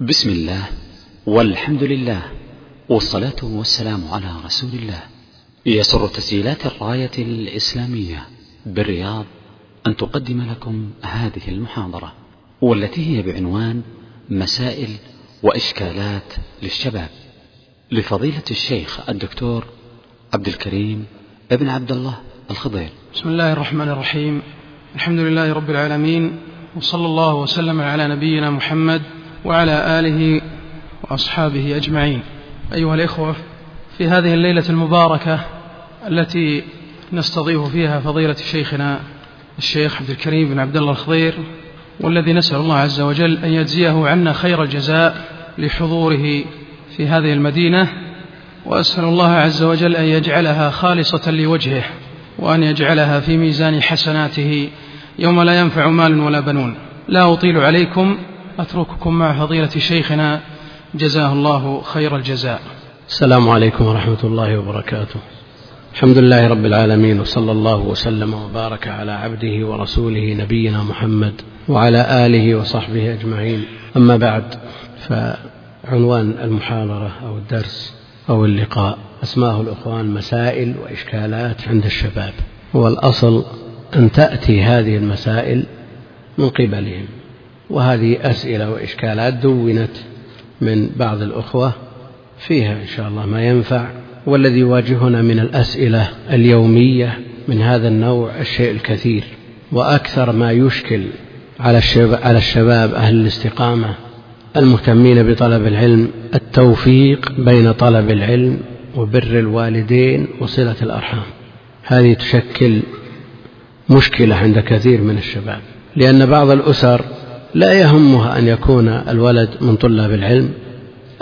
بسم الله والحمد لله والصلاة والسلام على رسول الله. يسر تسجيلات الراية الإسلامية بالرياض أن تقدم لكم هذه المحاضرة والتي هي بعنوان مسائل وإشكالات للشباب. لفضيلة الشيخ الدكتور عبد الكريم ابن عبد الله الخضير. بسم الله الرحمن الرحيم. الحمد لله رب العالمين وصلى الله وسلم على نبينا محمد وعلى آله وأصحابه أجمعين. أيها الإخوة في هذه الليلة المباركة التي نستضيف فيها فضيلة شيخنا الشيخ عبد الكريم بن عبد الله الخضير والذي نسأل الله عز وجل أن يجزيه عنا خير الجزاء لحضوره في هذه المدينة وأسأل الله عز وجل أن يجعلها خالصة لوجهه وأن يجعلها في ميزان حسناته يوم لا ينفع مال ولا بنون. لا أطيل عليكم أترككم مع فضيلة شيخنا جزاه الله خير الجزاء. السلام عليكم ورحمة الله وبركاته. الحمد لله رب العالمين وصلى الله وسلم وبارك على عبده ورسوله نبينا محمد وعلى آله وصحبه أجمعين. أما بعد فعنوان المحاضرة أو الدرس أو اللقاء أسماه الإخوان مسائل وإشكالات عند الشباب والأصل أن تأتي هذه المسائل من قبلهم. وهذه أسئلة وإشكالات دونت من بعض الأخوة فيها إن شاء الله ما ينفع. والذي يواجهنا من الأسئلة اليومية من هذا النوع الشيء الكثير وأكثر ما يشكل على الشباب, على الشباب أهل الاستقامة المهتمين بطلب العلم التوفيق بين طلب العلم وبر الوالدين وصلة الأرحام. هذه تشكل مشكلة عند كثير من الشباب لأن بعض الأسر لا يهمها أن يكون الولد من طلاب العلم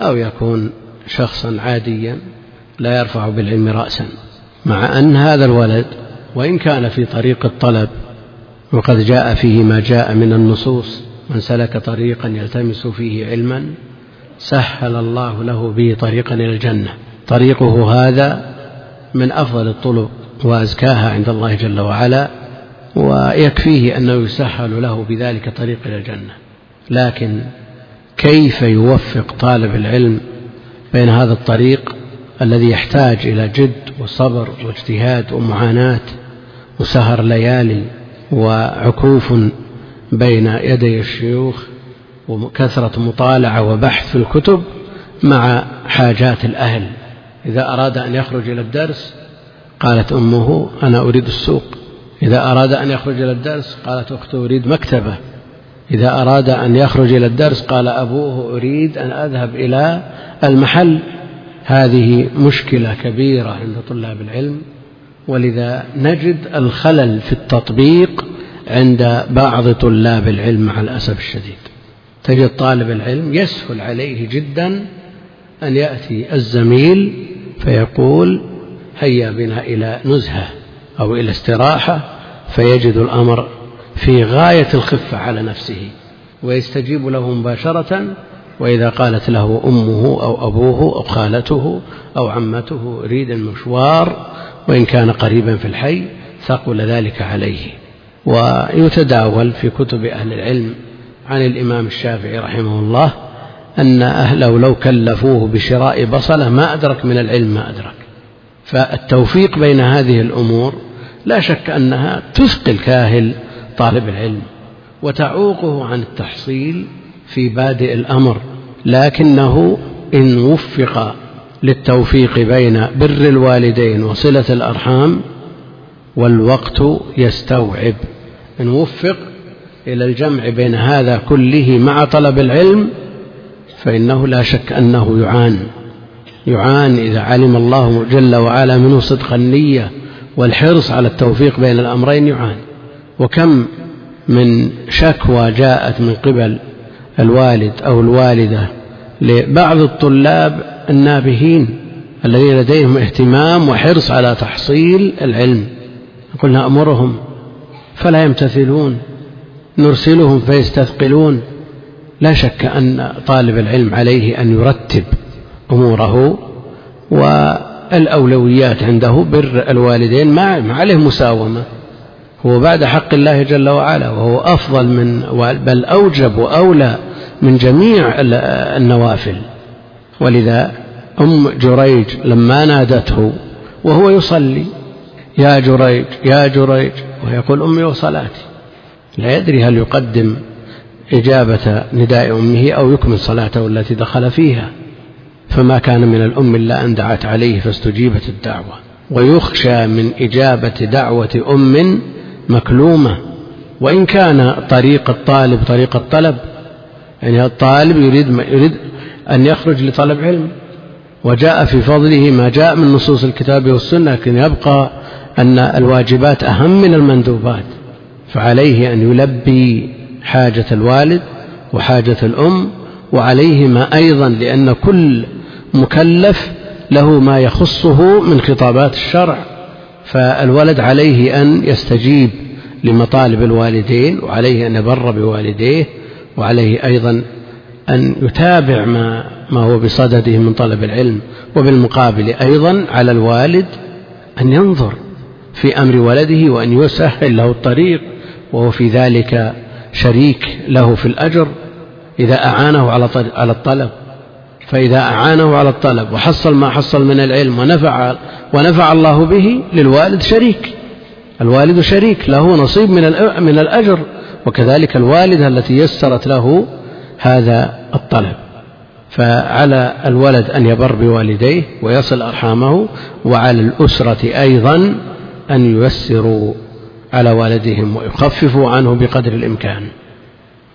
أو يكون شخصا عاديا لا يرفع بالعلم رأسا مع أن هذا الولد وإن كان في طريق الطلب وقد جاء فيه ما جاء من النصوص من سلك طريقا يلتمس فيه علما سهل الله له به طريقا إلى الجنة. طريقه هذا من أفضل الطرق وأزكاها عند الله جل وعلا. ويكفيه أنه يسهل له بذلك طريق إلى الجنة. لكن كيف يوفق طالب العلم بين هذا الطريق الذي يحتاج إلى جد وصبر واجتهاد ومعاناة وسهر ليالي وعكوف بين يدي الشيوخ وكثرة مطالعة وبحث في الكتب مع حاجات الأهل؟ إذا أراد أن يخرج إلى الدرس قالت أمه أنا أريد السوق. إذا أراد أن يخرج إلى الدرس قالت أخته أريد مكتبة. إذا أراد أن يخرج إلى الدرس قال أبوه أريد أن أذهب إلى المحل. هذه مشكلة كبيرة عند طلاب العلم. ولذا نجد الخلل في التطبيق عند بعض طلاب العلم مع الأسف الشديد. تجد طالب العلم يسهل عليه جدا أن يأتي الزميل فيقول هيا بنا إلى نزهة. أو إلى استراحة فيجد الأمر في غاية الخفة على نفسه ويستجيب له مباشرة وإذا قالت له أمه أو أبوه أو خالته أو عمته أريد المشوار وإن كان قريبا في الحي ثقل ذلك عليه. ويتداول في كتب أهل العلم عن الإمام الشافعي رحمه الله أن أهله لو كلفوه بشراء بصلة ما أدرك من العلم ما أدرك. فالتوفيق بين هذه الأمور لا شك أنها تثقل كاهل طالب العلم وتعوقه عن التحصيل في بادئ الأمر لكنه إن وفق للتوفيق بين بر الوالدين وصلة الأرحام والوقت يستوعب. إن وفق إلى الجمع بين هذا كله مع طلب العلم فإنه لا شك أنه يعان. يعان إذا علم الله جل وعلا منه صدق النية والحرص على التوفيق بين الأمرين يعان وكم من شكوى جاءت من قبل الوالد أو الوالدة لبعض الطلاب النابهين الذين لديهم اهتمام وحرص على تحصيل العلم. قلنا أمرهم فلا يمتثلون نرسلهم فيستثقلون. لا شك أن طالب العلم عليه أن يرتب. أموره والأولويات عنده بر الوالدين ما عليه مساومة. هو بعد حق الله جل وعلا وهو أفضل من بل أوجب وأولى من جميع النوافل. ولذا أم جريج لما نادته وهو يصلي يا جريج يا جريج ويقول أمي وصلاتي لا يدري هل يقدم إجابة نداء أمه أو يكمل صلاته التي دخل فيها. فما كان من الأم إلا أن دعت عليه فاستجيبت الدعوة. ويخشى من إجابة دعوة أم مكلومة. وإن كان طريق الطالب طريق الطلب يعني الطالب يريد يريد أن يخرج لطلب علم. وجاء في فضله ما جاء من نصوص الكتاب والسنة لكن يبقى أن الواجبات أهم من المندوبات. فعليه أن يلبي حاجة الوالد وحاجة الأم وعليهما أيضا لأن كل مكلف له ما يخصه من خطابات الشرع فالولد عليه أن يستجيب لمطالب الوالدين وعليه أن يبر بوالديه وعليه أيضا أن يتابع ما ما هو بصدده من طلب العلم وبالمقابل أيضا على الوالد أن ينظر في أمر ولده وأن يسهل له الطريق وهو في ذلك شريك له في الأجر. إذا أعانه على الطلب. فإذا أعانه على الطلب وحصل ما حصل من العلم ونفع ونفع الله به للوالد شريك. الوالد شريك له نصيب من من الأجر. وكذلك الوالدة التي يسرت له هذا الطلب. فعلى الولد أن يبر بوالديه ويصل أرحامه وعلى الأسرة أيضا أن ييسروا على والدهم ويخففوا عنه بقدر الإمكان.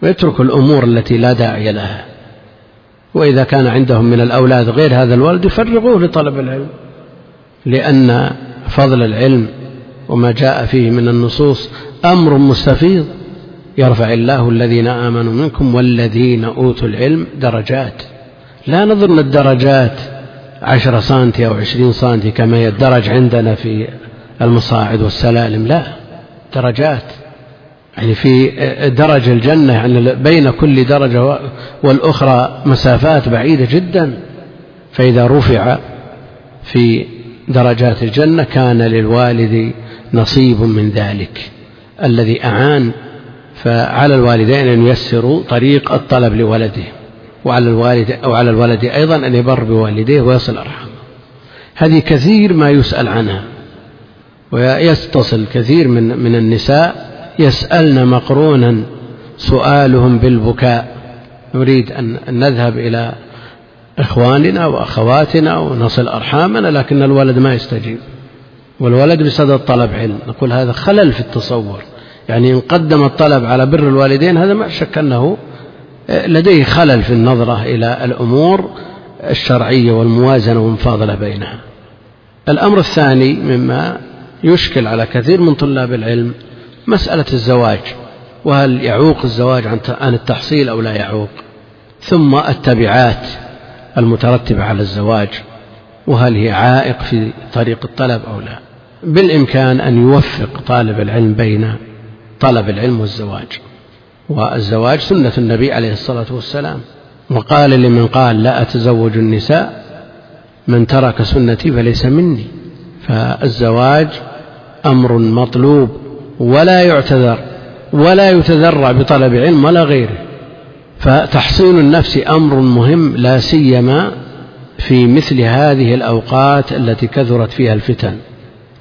ويترك الأمور التي لا داعي لها. وإذا كان عندهم من الأولاد غير هذا الولد يفرغوه لطلب العلم لأن فضل العلم وما جاء فيه من النصوص أمر مستفيض. يرفع الله الذين آمنوا منكم والذين أوتوا العلم درجات. لا نظن الدرجات عشرة سنتي أو عشرين سنتي كما يدرج عندنا في المصاعد والسلالم لا. درجات. يعني في درج الجنة يعني بين كل درجة والأخرى مسافات بعيدة جدا. فإذا رفع في درجات الجنة كان للوالد نصيب من ذلك. الذي أعان فعلى الوالدين أن ييسروا طريق الطلب لولده وعلى الوالد أو على الولد أيضا أن يبر بوالديه ويصل أرحامه. هذه كثير ما يسأل عنها ويتصل كثير من من النساء يسألن مقرونا سؤالهم بالبكاء. نريد أن نذهب إلى إخواننا وأخواتنا ونصل أرحامنا لكن الولد ما يستجيب. والولد بصدد طلب علم. نقول هذا خلل في التصور. يعني إن قدم الطلب على بر الوالدين هذا ما شك أنه لديه خلل في النظرة إلى الأمور الشرعية والموازنة والمفاضلة بينها. الأمر الثاني مما يشكل على كثير من طلاب العلم مسألة الزواج وهل يعوق الزواج عن التحصيل أو لا يعوق؟ ثم التبعات المترتبة على الزواج وهل هي عائق في طريق الطلب أو لا؟ بالإمكان أن يوفق طالب العلم بين طلب العلم والزواج. والزواج سنة النبي عليه الصلاة والسلام. وقال لمن قال لا أتزوج النساء من ترك سنتي فليس مني. فالزواج أمر مطلوب ولا يعتذر ولا يتذرع بطلب علم ولا غيره. فتحصين النفس أمر مهم لا سيما في مثل هذه الأوقات التي كثرت فيها الفتن.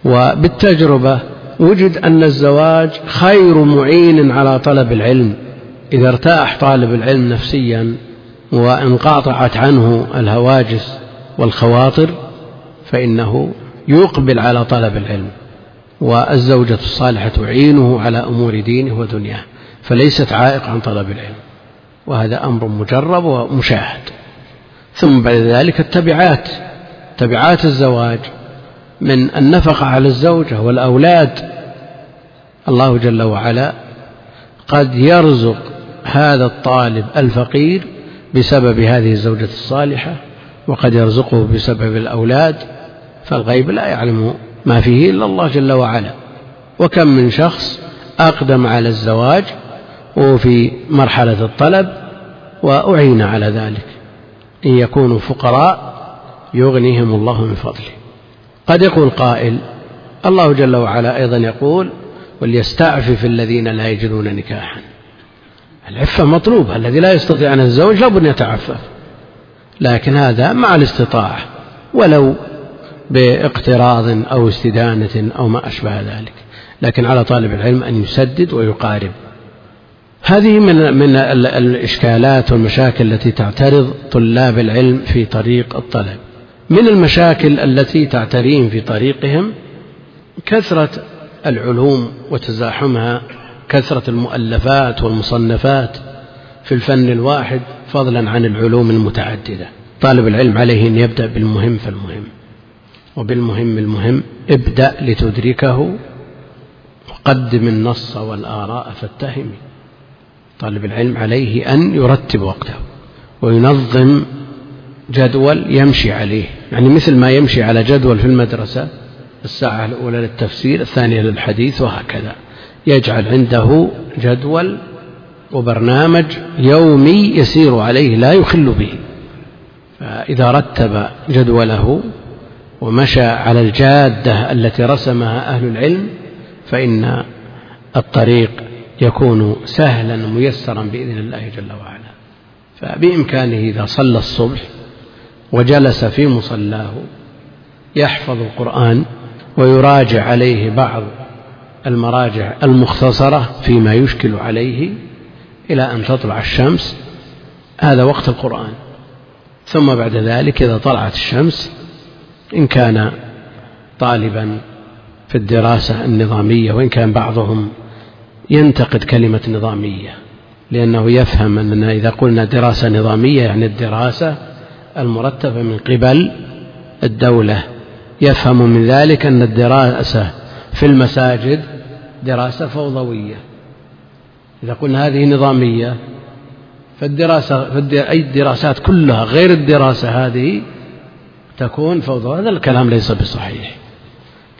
وبالتجربة وجد أن الزواج خير معين على طلب العلم. إذا ارتاح طالب العلم نفسيا وانقطعت عنه الهواجس والخواطر فإنه يقبل على طلب العلم. والزوجة الصالحة تعينه على أمور دينه ودنياه فليست عائق عن طلب العلم. وهذا أمر مجرب ومشاهد. ثم بعد ذلك التبعات. تبعات الزواج. من النفقة على الزوجة والأولاد. الله جل وعلا قد يرزق هذا الطالب الفقير بسبب هذه الزوجة الصالحة وقد يرزقه بسبب الأولاد فالغيب لا يعلم ما فيه إلا الله جل وعلا. وكم من شخص أقدم على الزواج وفي مرحلة الطلب وأعين على ذلك. إن يكونوا فقراء يغنيهم الله من فضله. قد يقول قائل الله جل وعلا أيضا يقول وليستعفف الذين لا يجدون نكاحا. العفة مطلوبة الذي لا يستطيع أن يتزوج لابد يتعفف. لكن هذا مع الاستطاعة. ولو باقتراض أو استدانة أو ما أشبه ذلك. لكن على طالب العلم أن يسدد ويقارب. هذه من من الإشكالات والمشاكل التي تعترض طلاب العلم في طريق الطلب. من المشاكل التي تعتريهم في طريقهم كثرة العلوم وتزاحمها كثرة المؤلفات والمصنفات في الفن الواحد فضلا عن العلوم المتعددة. طالب العلم عليه أن يبدأ بالمهم فالمهم. وبالمهم المهم ابدأ لتدركه وقدم النص والآراء فاتهم طالب العلم عليه أن يرتب وقته وينظم جدول يمشي عليه. يعني مثل ما يمشي على جدول في المدرسة الساعة الأولى للتفسير الثانية للحديث وهكذا. يجعل عنده جدول وبرنامج يومي يسير عليه لا يخل به. فإذا رتب جدوله ومشى على الجادة التي رسمها أهل العلم فإن الطريق يكون سهلا ميسرا بإذن الله جل وعلا. فبإمكانه إذا صلى الصبح وجلس في مصلاه يحفظ القرآن ويراجع عليه بعض المراجع المختصرة فيما يشكل عليه إلى أن تطلع الشمس هذا وقت القرآن. ثم بعد ذلك إذا طلعت الشمس إن كان طالبا في الدراسة النظامية وإن كان بعضهم ينتقد كلمة نظامية لأنه يفهم أننا إذا قلنا دراسة نظامية يعني الدراسة المرتبة من قبل الدولة. يفهم من ذلك أن الدراسة في المساجد دراسة فوضوية. إذا قلنا هذه نظامية فالدراسة أي الدراسات كلها غير الدراسة هذه تكون فوضى. هذا الكلام ليس بصحيح.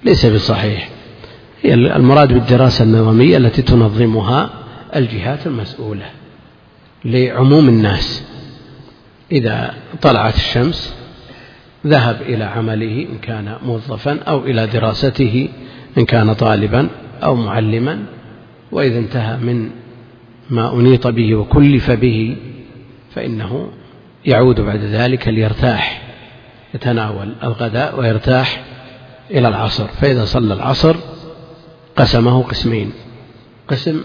ليس بصحيح. هي المراد بالدراسة النظامية التي تنظمها الجهات المسؤولة لعموم الناس. إذا طلعت الشمس ذهب إلى عمله إن كان موظفا أو إلى دراسته إن كان طالبا أو معلما. وإذا انتهى من ما أنيط به وكلف به فإنه يعود بعد ذلك ليرتاح. يتناول الغداء ويرتاح إلى العصر فإذا صلى العصر قسمه قسمين قسم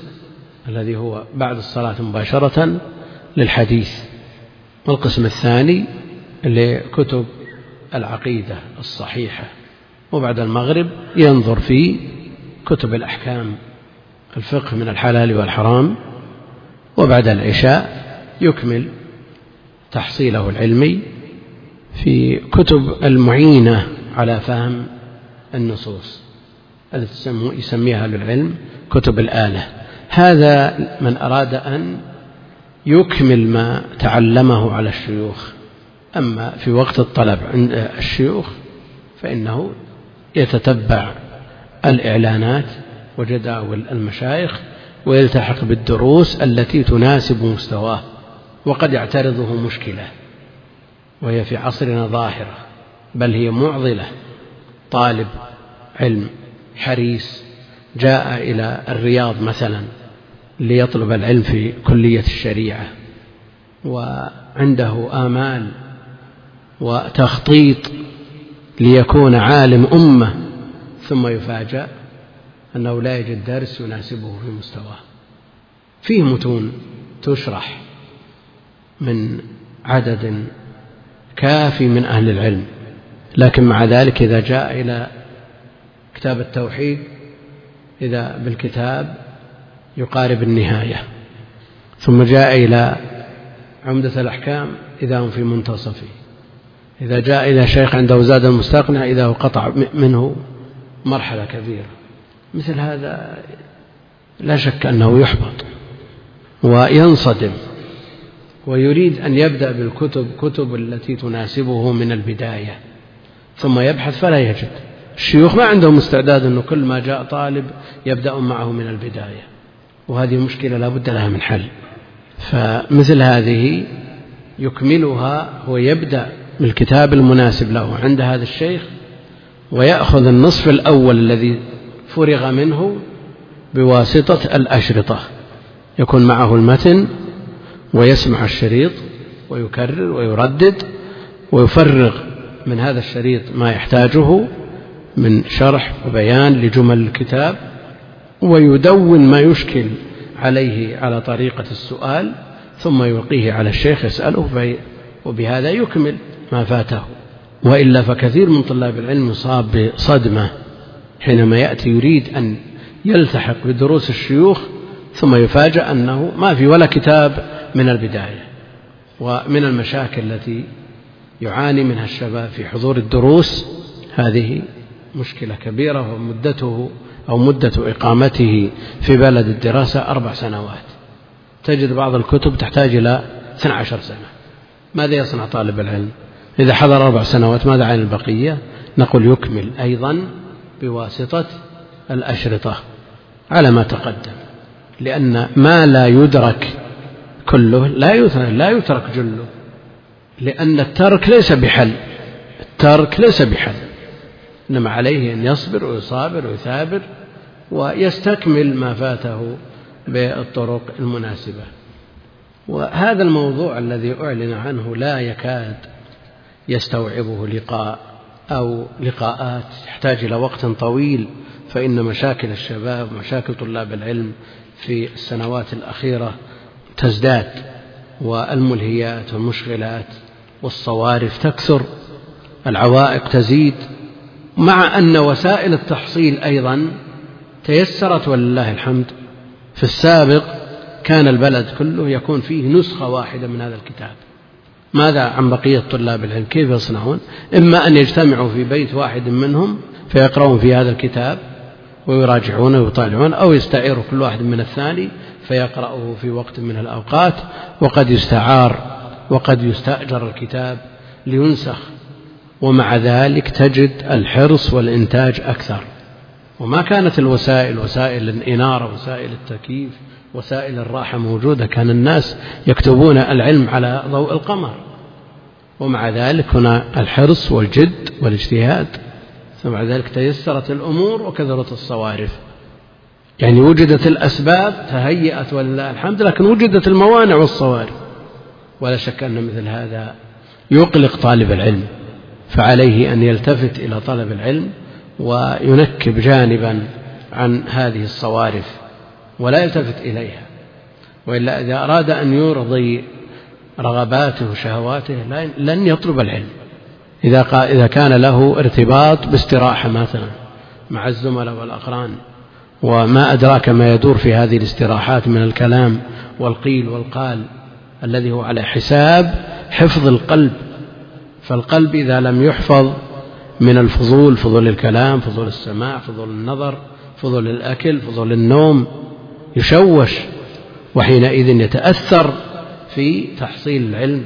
الذي هو بعد الصلاة مباشرة للحديث والقسم الثاني لكتب العقيدة الصحيحة وبعد المغرب ينظر في كتب الأحكام الفقه من الحلال والحرام وبعد العشاء يكمل تحصيله العلمي في كتب المعينة على فهم النصوص التي يسميها أهل العلم كتب الآلة. هذا من أراد أن يكمل ما تعلمه على الشيوخ. أما في وقت الطلب عند الشيوخ فإنه يتتبع الإعلانات وجداول المشايخ ويلتحق بالدروس التي تناسب مستواه وقد يعترضه مشكلة. وهي في عصرنا ظاهرة بل هي معضلة طالب علم حريص جاء إلى الرياض مثلا ليطلب العلم في كلية الشريعة وعنده آمال وتخطيط ليكون عالم أمة ثم يفاجأ أنه لا يجد درس يناسبه في مستواه. فيه متون تشرح من عدد كافي من أهل العلم. لكن مع ذلك إذا جاء إلى كتاب التوحيد إذا بالكتاب يقارب النهاية. ثم جاء إلى عمدة الأحكام إذا هم في منتصفه إذا جاء إلى شيخ عنده زاد المستقنع إذا هو قطع منه مرحلة كبيرة. مثل هذا لا شك أنه يحبط وينصدم. ويريد أن يبدأ بالكتب كتب التي تناسبه من البداية. ثم يبحث فلا يجد. الشيوخ ما عندهم استعداد أنه كل ما جاء طالب يبدأ معه من البداية. وهذه مشكلة لا بد لها من حل. فمثل هذه يكملها هو يبدأ بالكتاب المناسب له عند هذا الشيخ ويأخذ النصف الأول الذي فرغ منه بواسطة الأشرطة. يكون معه المتن ويسمع الشريط ويكرر ويردد ويفرغ من هذا الشريط ما يحتاجه من شرح وبيان لجمل الكتاب ويدون ما يشكل عليه على طريقة السؤال ثم يلقيه على الشيخ يسأله وبهذا يكمل ما فاته. وإلا فكثير من طلاب العلم يصاب بصدمة حينما يأتي يريد أن يلتحق بدروس الشيوخ ثم يفاجأ أنه ما في ولا كتاب من البداية ومن المشاكل التي يعاني منها الشباب في حضور الدروس. هذه مشكلة كبيرة ومدته أو مدة إقامته في بلد الدراسة أربع سنوات. تجد بعض الكتب تحتاج إلى 12 سنة. ماذا يصنع طالب العلم؟ إذا حضر أربع سنوات ماذا عن البقية؟ نقول يكمل أيضا بواسطة الأشرطة على ما تقدم لأن ما لا يدرك كله لا يترك, لا يترك جله لأن الترك ليس بحل الترك ليس بحل. إنما عليه أن يصبر ويصابر ويثابر ويستكمل ما فاته بالطرق المناسبة. وهذا الموضوع الذي أعلن عنه لا يكاد يستوعبه لقاء أو لقاءات يحتاج إلى وقت طويل فإن مشاكل الشباب ومشاكل طلاب العلم في السنوات الأخيرة تزداد والملهيات والمشغلات والصوارف تكثر العوائق تزيد مع أن وسائل التحصيل أيضا تيسرت ولله الحمد. في السابق كان البلد كله يكون فيه نسخة واحدة من هذا الكتاب. ماذا عن بقية طلاب العلم؟ كيف يصنعون؟ إما أن يجتمعوا في بيت واحد منهم فيقرؤون في هذا الكتاب ويراجعونه ويطالعون أو يستعير كل واحد من الثاني فيقرأه في وقت من الأوقات وقد يستعار وقد يستأجر الكتاب لينسخ ومع ذلك تجد الحرص والإنتاج أكثر. وما كانت الوسائل وسائل الإنارة وسائل التكييف وسائل الراحة موجودة كان الناس يكتبون العلم على ضوء القمر. ومع ذلك هنا الحرص والجد والاجتهاد. بعد ذلك تيسرت الأمور وكثرت الصوارف. يعني وجدت الأسباب تهيأت ولله الحمد لكن وجدت الموانع والصوارف. ولا شك أن مثل هذا يقلق طالب العلم فعليه أن يلتفت إلى طلب العلم وينكب جانبا عن هذه الصوارف ولا يلتفت إليها. وإلا إذا أراد أن يرضي رغباته وشهواته لن يطلب العلم. إذا إذا كان له ارتباط باستراحة مثلا مع الزملاء والأقران وما أدراك ما يدور في هذه الاستراحات من الكلام والقيل والقال الذي هو على حساب حفظ القلب. فالقلب إذا لم يحفظ من الفضول فضول الكلام فضول السماع فضول النظر فضول الأكل فضول النوم يشوش وحينئذ يتأثر في تحصيل العلم.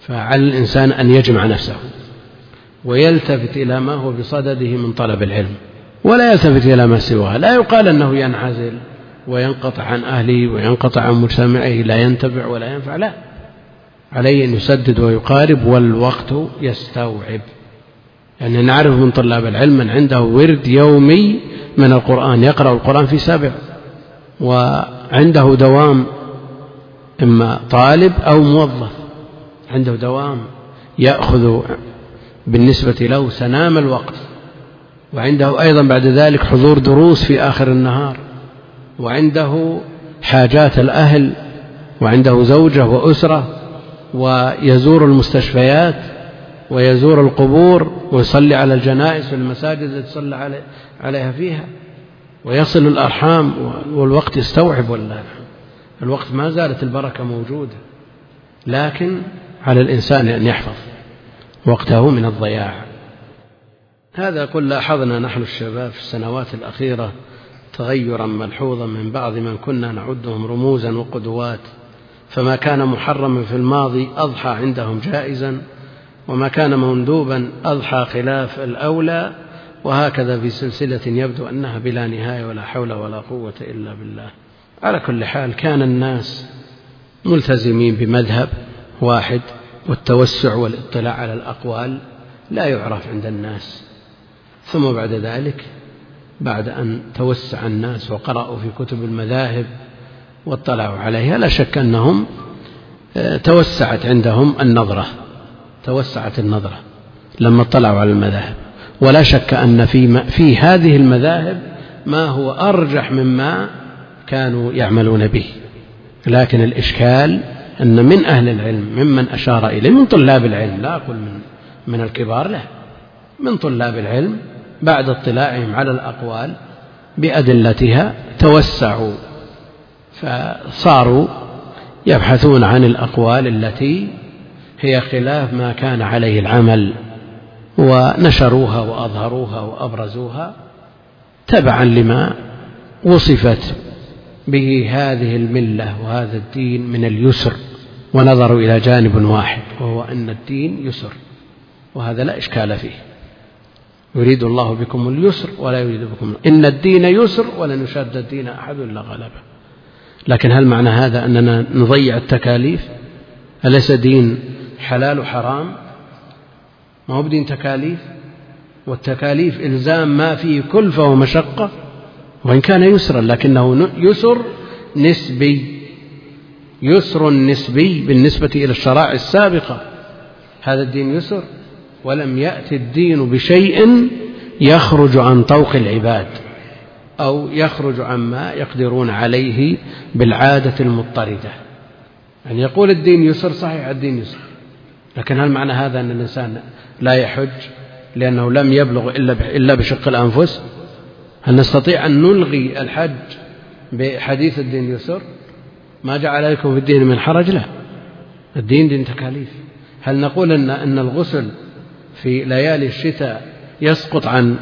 فعلى الإنسان أن يجمع نفسه ويلتفت إلى ما هو بصدده من طلب العلم. ولا يلتفت إلى ما سواه لا يقال أنه ينعزل وينقطع عن أهله وينقطع عن مجتمعه لا ينتفع ولا ينفع لا. عليه أن يسدد ويقارب والوقت يستوعب. يعني نعرف من طلاب العلم من عنده ورد يومي من القرآن يقرأ القرآن في سبع وعنده دوام إما طالب أو موظف عنده دوام يأخذ بالنسبة له سنام الوقت. وعنده أيضا بعد ذلك حضور دروس في آخر النهار وعنده حاجات الأهل وعنده زوجة وأسرة ويزور المستشفيات ويزور القبور ويصلي على الجنائز في المساجد التي تصلى عليها فيها ويصل الأرحام والوقت يستوعب والله الوقت ما زالت البركة موجودة لكن على الإنسان أن يحفظ وقته من الضياع. هذا قل لاحظنا نحن الشباب في السنوات الأخيرة تغيرا ملحوظا من بعض من كنا نعدهم رموزا وقدوات فما كان محرما في الماضي أضحى عندهم جائزا وما كان مندوبا أضحى خلاف الأولى وهكذا في سلسلة يبدو أنها بلا نهاية ولا حول ولا قوة إلا بالله. على كل حال كان الناس ملتزمين بمذهب واحد والتوسع والاطلاع على الأقوال لا يعرف عند الناس. ثم بعد ذلك بعد أن توسع الناس وقرأوا في كتب المذاهب واطلعوا عليها لا شك أنهم آه، توسعت عندهم النظرة توسعت النظرة لما اطلعوا على المذاهب. ولا شك أن في, في هذه المذاهب ما هو أرجح مما كانوا يعملون به. لكن الإشكال أن من أهل العلم ممن أشار إليه من طلاب العلم لا أقول من من الكبار لا من طلاب العلم بعد اطلاعهم على الأقوال بأدلتها توسعوا فصاروا يبحثون عن الأقوال التي هي خلاف ما كان عليه العمل ونشروها وأظهروها وأبرزوها تبعا لما وصفت به هذه الملة وهذا الدين من اليسر ونظروا إلى جانب واحد وهو أن الدين يسر وهذا لا إشكال فيه. يريد الله بكم اليسر ولا يريد بكم إن الدين يسر ولن يشاد الدين أحد إلا غلبه. لكن هل معنى هذا أننا نضيع التكاليف؟ أليس دين حلال وحرام؟ ما هو بدين تكاليف؟ والتكاليف إلزام ما فيه كلفة ومشقة وإن كان يسرا لكنه يسر نسبي. يسر نسبي بالنسبة إلى الشرائع السابقة. هذا الدين يسر؟ ولم يأتي الدين بشيء يخرج عن طوق العباد أو يخرج عما يقدرون عليه بالعادة المضطردة. يعني يقول الدين يسر صحيح الدين يسر. لكن هل معنى هذا أن الإنسان لا يحج لأنه لم يبلغ إلا بشق الأنفس؟ هل نستطيع أن نلغي الحج بحديث الدين يسر؟ ما جعل عليكم في الدين من حرج؟ لا. الدين دين تكاليف. هل نقول أن أن الغسل في ليالي الشتاء يسقط عن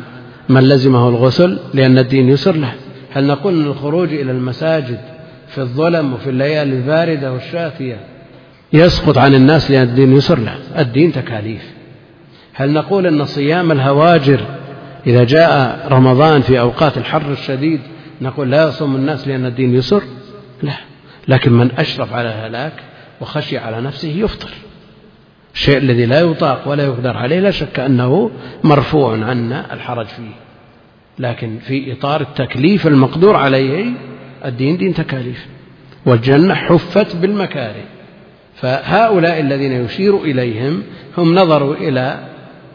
من لزمه الغسل لأن الدين يسر له. هل نقول أن الخروج إلى المساجد في الظلم وفي الليالي الباردة والشاتية يسقط عن الناس لأن الدين يسر له؟ الدين تكاليف. هل نقول أن صيام الهواجر إذا جاء رمضان في أوقات الحر الشديد نقول لا يصوم الناس لأن الدين يسر؟ لا. لكن من أشرف على الهلاك وخشي على نفسه يفطر. الشيء الذي لا يطاق ولا يقدر عليه لا شك أنه مرفوع عنا الحرج فيه. لكن في إطار التكليف المقدور عليه الدين دين تكاليف. والجنة حفت بالمكاره. فهؤلاء الذين يشير إليهم هم نظروا إلى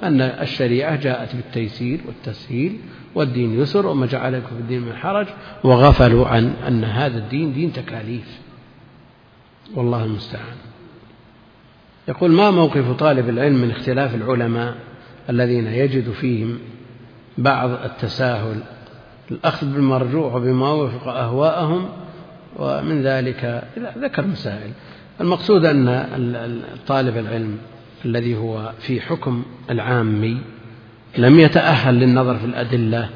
أن الشريعة جاءت بالتيسير والتسهيل والدين يسر وما جعلكم في الدين من حرج وغفلوا عن أن هذا الدين دين تكاليف. والله المستعان. يقول ما موقف طالب العلم من اختلاف العلماء الذين يجد فيهم بعض التساهل؟ الأخذ بالمرجوع وبما وفق أهواءهم ومن ذلك ذكر مسائل. المقصود أن طالب العلم الذي هو في حكم العامي لم يتأهل للنظر في الأدلة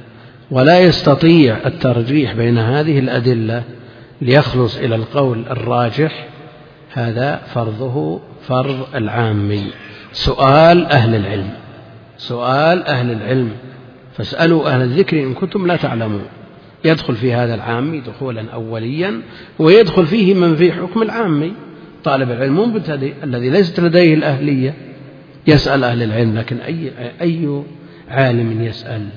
ولا يستطيع الترجيح بين هذه الأدلة ليخلص إلى القول الراجح هذا فرضه فرض العامي. سؤال أهل العلم. سؤال أهل العلم. فاسألوا أهل الذكر إن كنتم لا تعلمون. يدخل في هذا العامي دخولا أوليا ويدخل فيه من في حكم العامي. طالب العلم مبتدئ الذي ليست لديه الأهلية. يسأل أهل العلم لكن أي أي عالم يسأل؟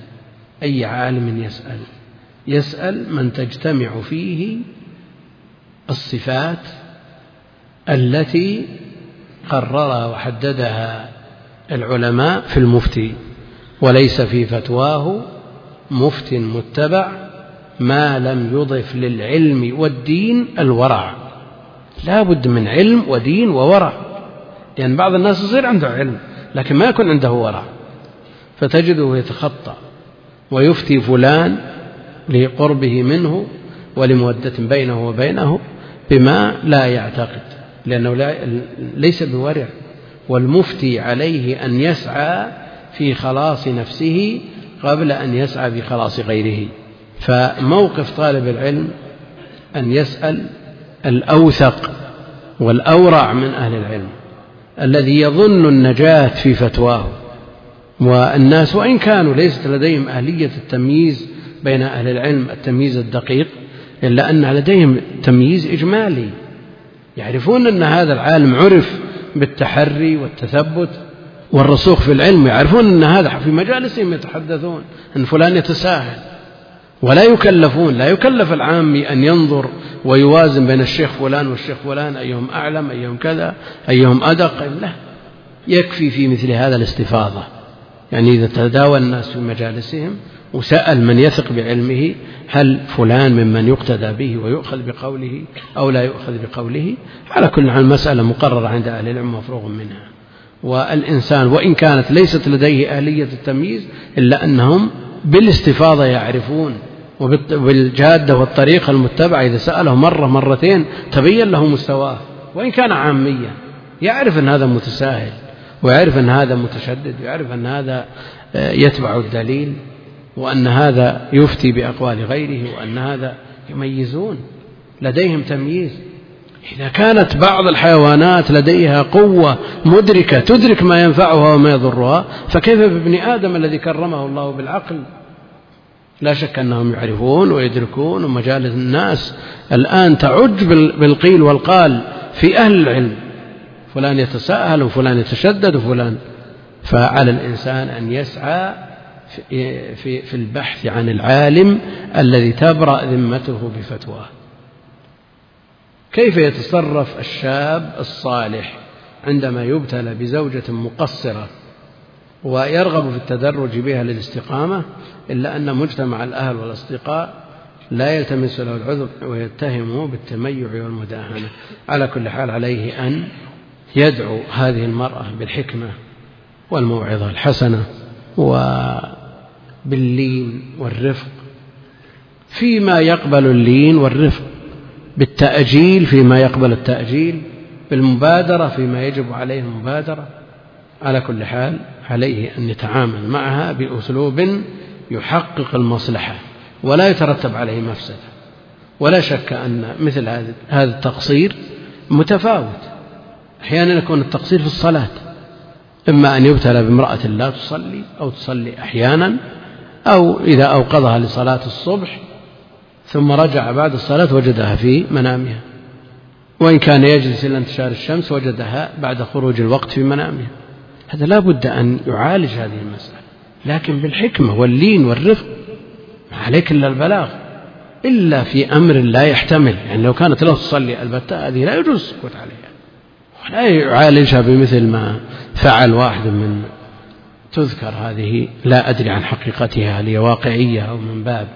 أي عالم يسأل؟ يسأل من تجتمع فيه الصفات التي قررها وحددها العلماء في المفتي وليس في فتواه مفت متبع ما لم يضف للعلم والدين الورع. لا بد من علم ودين وورع لأن بعض الناس يصير عنده علم لكن ما يكون عنده ورع. فتجده يتخطى ويفتي فلان لقربه منه ولمودة بينه وبينه بما لا يعتقد. لأنه لا ليس بورع. والمفتي عليه أن يسعى في خلاص نفسه قبل أن يسعى في خلاص غيره. فموقف طالب العلم أن يسأل الأوثق والأورع من أهل العلم الذي يظن النجاة في فتواه. والناس وإن كانوا ليست لديهم أهلية التمييز بين أهل العلم التمييز الدقيق إلا أن لديهم تمييز إجمالي. يعرفون أن هذا العالم عرف بالتحري والتثبت والرسوخ في العلم يعرفون أن هذا في مجالسهم يتحدثون أن فلان يتساهل. ولا يكلفون لا يكلف العامي أن ينظر ويوازن بين الشيخ فلان والشيخ فلان أيهم أعلم أيهم كذا أيهم أدق. لا يكفي في مثل هذا الاستفاضة. يعني إذا تداول الناس في مجالسهم وسأل من يثق بعلمه هل فلان ممن يقتدى به ويؤخذ بقوله أو لا يؤخذ بقوله. على كل حال مسألة مقررة عند أهل العلم مفروغ منها. والإنسان وإن كانت ليست لديه أهلية التمييز إلا أنهم بالاستفاضة يعرفون وبالجادة والطريقة المتبعة. إذا سأله مرة مرتين تبين له مستواه. وإن كان عاميا يعرف أن هذا متساهل ويعرف أن هذا متشدد ويعرف أن هذا آه، يتبع الدليل. وأن هذا يفتي بأقوال غيره وأن هذا يميزون لديهم تمييز. إذا كانت بعض الحيوانات لديها قوة مدركة تدرك ما ينفعها وما يضرها فكيف بابن آدم الذي كرمه الله بالعقل؟ لا شك أنهم يعرفون ويدركون ومجالس الناس الآن تعج بالقيل والقال في أهل العلم. فلان يتساهل وفلان يتشدد وفلان. فعلى الإنسان أن يسعى في, في, البحث عن العالم الذي تبرأ ذمته بفتواه. كيف يتصرف الشاب الصالح عندما يبتلى بزوجة مقصرة ويرغب في التدرج بها للاستقامة إلا أن مجتمع الأهل والأصدقاء لا يلتمس له العذر ويتهمه بالتميع والمداهنة؟ على كل حال عليه أن يدعو هذه المرأة بالحكمة والموعظة الحسنة وباللين والرفق. فيما يقبل اللين والرفق بالتأجيل فيما يقبل التأجيل بالمبادرة فيما يجب عليه المبادرة. على كل حال عليه أن يتعامل معها بأسلوب يحقق المصلحة ولا يترتب عليه مفسدة. ولا شك أن مثل هذا التقصير متفاوت. أحيانا يكون التقصير في الصلاة إما أن يبتلى بامرأة لا تصلي أو تصلي أحيانا أو إذا أوقظها لصلاة الصبح ثم رجع بعد الصلاة وجدها في منامها. وإن كان يجلس إلى انتشار الشمس وجدها بعد خروج الوقت في منامها. هذا لا بد أن يعالج هذه المسألة. لكن بالحكمة واللين والرفق ما عليك إلا البلاغ. إلا في أمر لا يحتمل. يعني لو كانت له تصلي البتة هذه لا يجوز السكوت عليها. ولا يعالجها بمثل ما فعل واحد من تذكر هذه لا أدري عن حقيقتها هل هي واقعية أو من باب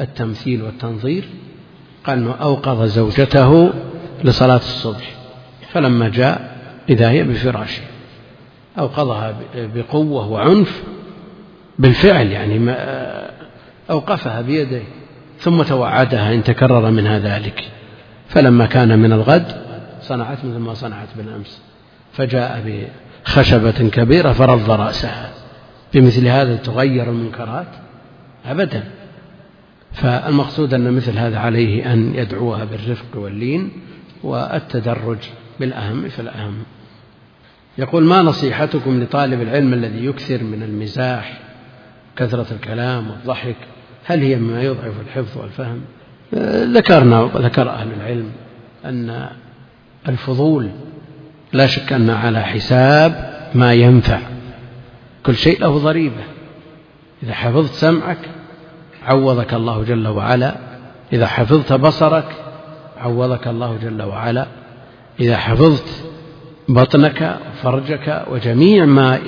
التمثيل والتنظير. قال أنه أوقظ زوجته لصلاة الصبح فلما جاء إذا هي بفراشه أوقظها بقوة وعنف بالفعل يعني ما أوقفها بيديه ثم توعدها إن تكرر منها ذلك. فلما كان من الغد صنعت مثل ما صنعت بالأمس فجاء بخشبة كبيرة فرض رأسها. بمثل هذا تغير المنكرات؟ أبدا. فالمقصود أن مثل هذا عليه أن يدعوها بالرفق واللين والتدرج بالأهم فالأهم يقول ما نصيحتكم لطالب العلم الذي يكثر من المزاح كثرة الكلام والضحك؟ هل هي مما يضعف الحفظ والفهم؟ ذكرنا ذكر أهل العلم أن الفضول لا شك أن على حساب ما ينفع. كل شيء له ضريبة. إذا حفظت سمعك عوضك الله جل وعلا. إذا حفظت بصرك عوضك الله جل وعلا. إذا حفظت بطنك وفرجك وجميع ما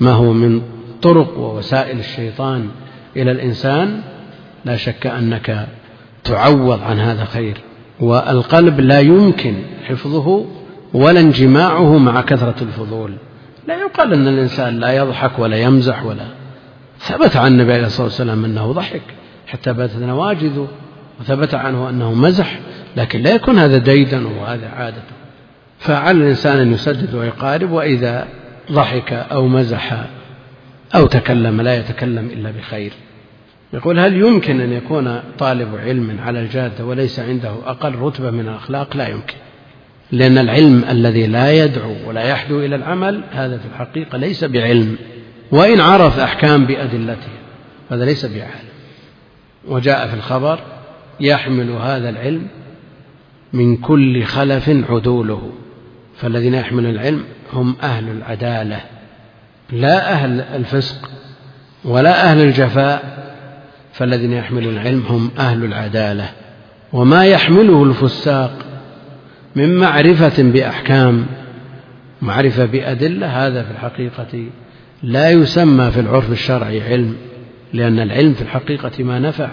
ما هو من طرق ووسائل الشيطان إلى الإنسان لا شك أنك تعوض عن هذا خير. والقلب لا يمكن حفظه ولا انجماعه مع كثرة الفضول. لا يقال أن الإنسان لا يضحك ولا يمزح ولا ثبت عن النبي عليه الصلاة والسلام أنه ضحك حتى باتت نواجذه وثبت عنه أنه مزح لكن لا يكون هذا ديدا وهذا عادته فعلى الإنسان أن يسدد ويقارب وإذا ضحك أو مزح أو تكلم لا يتكلم إلا بخير. يقول هل يمكن أن يكون طالب علم على الجادة وليس عنده أقل رتبة من الأخلاق؟ لا يمكن. لأن العلم الذي لا يدعو ولا يحدو إلى العمل هذا في الحقيقة ليس بعلم. وإن عرف أحكام بأدلتها هذا ليس بعالم وجاء في الخبر يحمل هذا العلم من كل خلف عدوله. فالذين يحملون العلم هم أهل العدالة لا أهل الفسق ولا أهل الجفاء. فالذين يحملون العلم هم أهل العدالة. وما يحمله الفساق من معرفة بأحكام معرفة بأدلة هذا في الحقيقة لا يسمى في العرف الشرعي علم لأن العلم في الحقيقة ما نفع.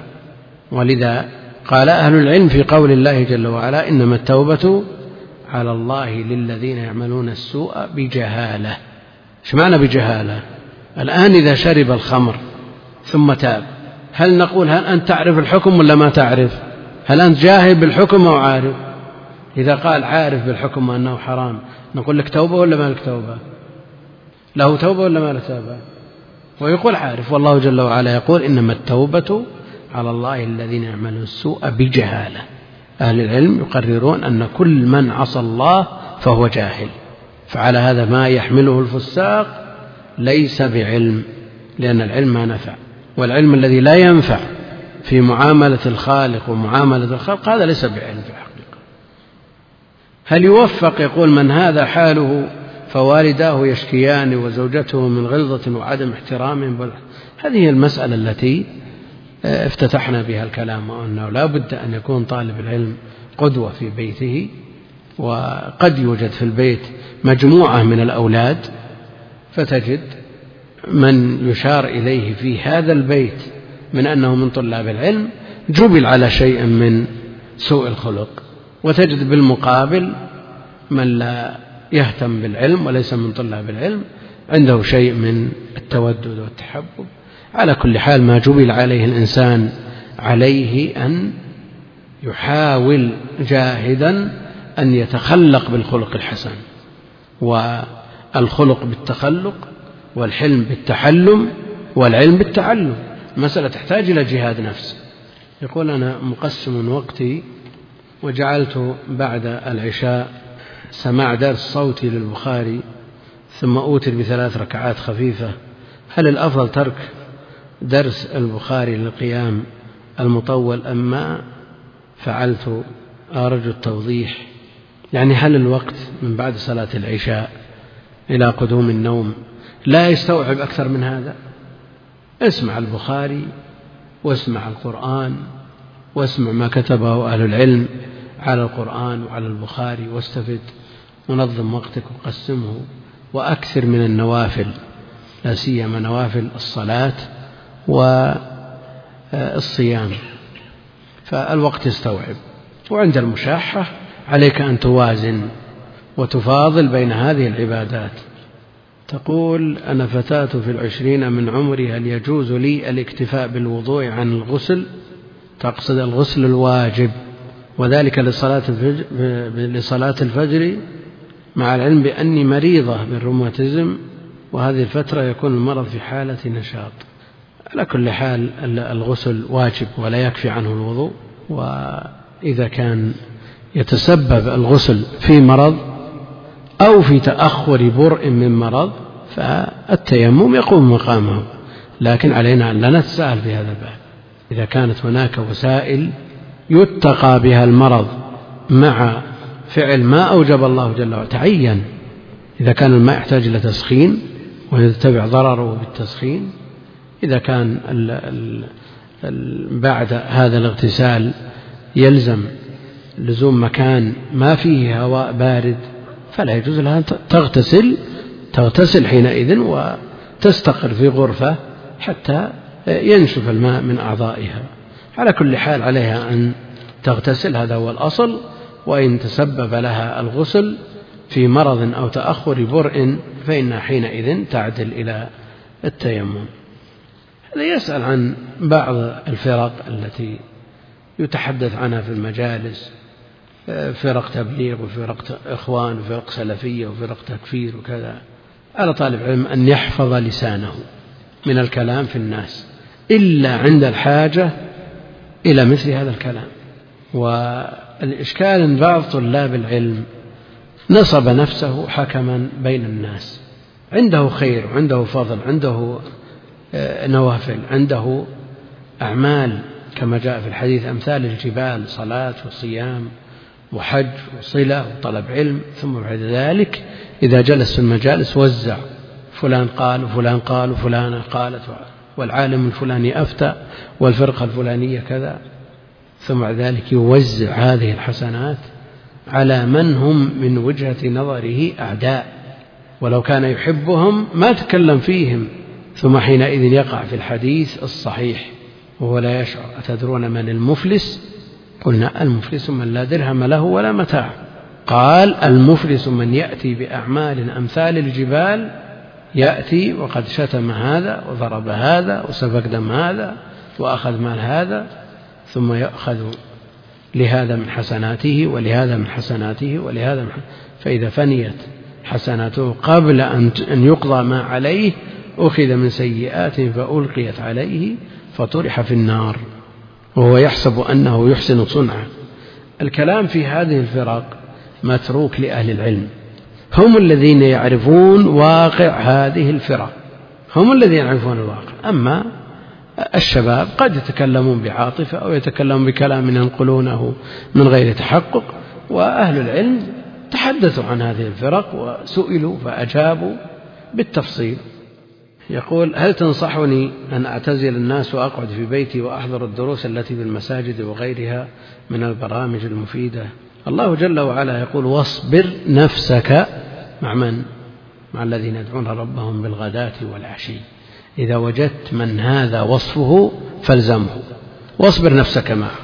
ولذا قال أهل العلم في قول الله جل وعلا إنما التوبة على الله للذين يعملون السوء بجهالة. إيش معنى بجهالة؟ الآن إذا شرب الخمر ثم تاب هل نقول هل أنت تعرف الحكم ولا ما تعرف؟ هل أنت جاهل بالحكم أو عارف؟ إذا قال عارف بالحكم وأنه حرام نقول لك توبة ولا ما لك توبة؟ له توبة ولا ما له توبة؟ ويقول عارف والله جل وعلا يقول إنما التوبة على الله الذين يعملون السوء بجهالة. أهل العلم يقررون أن كل من عصى الله فهو جاهل. فعلى هذا ما يحمله الفساق ليس بعلم لأن العلم ما نفع. والعلم الذي لا ينفع في معاملة الخالق ومعاملة الخلق هذا ليس بعلم. الحقيقة هل يوفق يقول من هذا حاله فوالداه يشكيان وزوجته من غلظة وعدم احترام هذه المسألة التي آه، افتتحنا بها الكلام وأنه لا بد أن يكون طالب العلم قدوة في بيته وقد يوجد في البيت مجموعة من الأولاد فتجد من يشار إليه في هذا البيت من أنه من طلاب العلم جبل على شيء من سوء الخلق. وتجد بالمقابل من لا يهتم بالعلم وليس من طلاب العلم عنده شيء من التودد والتحبب. على كل حال ما جبل عليه الإنسان عليه أن يحاول جاهدا أن يتخلق بالخلق الحسن والخلق بالتخلق والحلم بالتحلم والعلم بالتعلم. المسألة تحتاج إلى جهاد نفس. يقول أنا مقسم وقتي وجعلت بعد العشاء سماع درس صوتي للبخاري ثم أوتر بثلاث ركعات خفيفة. هل الأفضل ترك درس البخاري للقيام المطول أم ما؟ فعلت. أرجو التوضيح. يعني هل الوقت من بعد صلاة العشاء إلى قدوم النوم لا يستوعب أكثر من هذا؟ اسمع البخاري واسمع القرآن واسمع ما كتبه أهل العلم. على القرآن وعلى البخاري واستفد. ونظم وقتك وقسمه. وأكثر من النوافل. لا سيما نوافل الصلاة والصيام. فالوقت يستوعب. وعند المشاحة عليك أن توازن وتفاضل بين هذه العبادات. تقول أنا فتاة في العشرين من عمري هل يجوز لي الاكتفاء بالوضوء عن الغسل؟ تقصد الغسل الواجب. وذلك لصلاة الفجر, لصلاة الفجر مع العلم بأني مريضة بالروماتيزم وهذه الفترة يكون المرض في حالة نشاط. على كل حال الغسل واجب ولا يكفي عنه الوضوء وإذا كان يتسبب الغسل في مرض أو في تأخر برء من مرض فالتيمم يقوم مقامه. لكن علينا أن لا نتساهل في هذا الباب. إذا كانت هناك وسائل يتقى بها المرض مع فعل ما أوجب الله جل وعلا. تعين. إذا كان الماء يحتاج إلى تسخين ويتبع ضرره بالتسخين إذا كان ال ال ال بعد هذا الاغتسال يلزم لزوم مكان ما فيه هواء بارد فلا يجوز لها أن تغتسل تغتسل حينئذ وتستقر في غرفة حتى ينشف الماء من أعضائها. على كل حال عليها أن تغتسل هذا هو الأصل وإن تسبب لها الغسل في مرض أو تأخر برء فإنها حينئذ تعدل إلى التيمم. هذا يسأل عن بعض الفرق التي يتحدث عنها في المجالس فرق تبليغ وفرق إخوان وفرق سلفية وفرق تكفير وكذا. على طالب العلم أن يحفظ لسانه من الكلام في الناس إلا عند الحاجة إلى مثل هذا الكلام. والإشكال أن بعض طلاب العلم نصب نفسه حكما بين الناس. عنده خير وعنده فضل عنده آه، نوافل عنده أعمال كما جاء في الحديث أمثال الجبال صلاة وصيام وحج وصلة وطلب علم ثم بعد ذلك إذا جلس في المجالس وزع فلان قال وفلان قال وفلانة قالت والعالم الفلاني أفتى والفرقة الفلانية كذا ثم بعد ذلك يوزع هذه الحسنات على من هم من وجهة نظره أعداء. ولو كان يحبهم ما تكلم فيهم ثم حينئذ يقع في الحديث الصحيح وهو لا يشعر. أتدرون من المفلس؟ قلنا المفلس من لا درهم له ولا متاع. قال المفلس من يأتي بأعمال أمثال الجبال يأتي وقد شتم هذا وضرب هذا وسفك دم هذا وأخذ مال هذا ثم يأخذ لهذا من حسناته ولهذا من حسناته ولهذا من فإذا فنيت حسناته قبل أن يقضى ما عليه أخذ من سيئات فألقيت عليه فطرح في النار. وهو يحسب أنه يحسن صنعا الكلام في هذه الفرق متروك لأهل العلم. هم الذين يعرفون واقع هذه الفرق. هم الذين يعرفون الواقع. أما الشباب قد يتكلمون بعاطفة أو يتكلمون بكلام ينقلونه من غير تحقق وأهل العلم تحدثوا عن هذه الفرق وسئلوا فأجابوا بالتفصيل. يقول هل تنصحني أن أعتزل الناس وأقعد في بيتي وأحضر الدروس التي في المساجد وغيرها من البرامج المفيدة الله جل وعلا يقول واصبر نفسك مع من؟ مع الذين يدعون ربهم بالغداة والعشي. إذا وجدت من هذا وصفه فالزمه واصبر نفسك معه.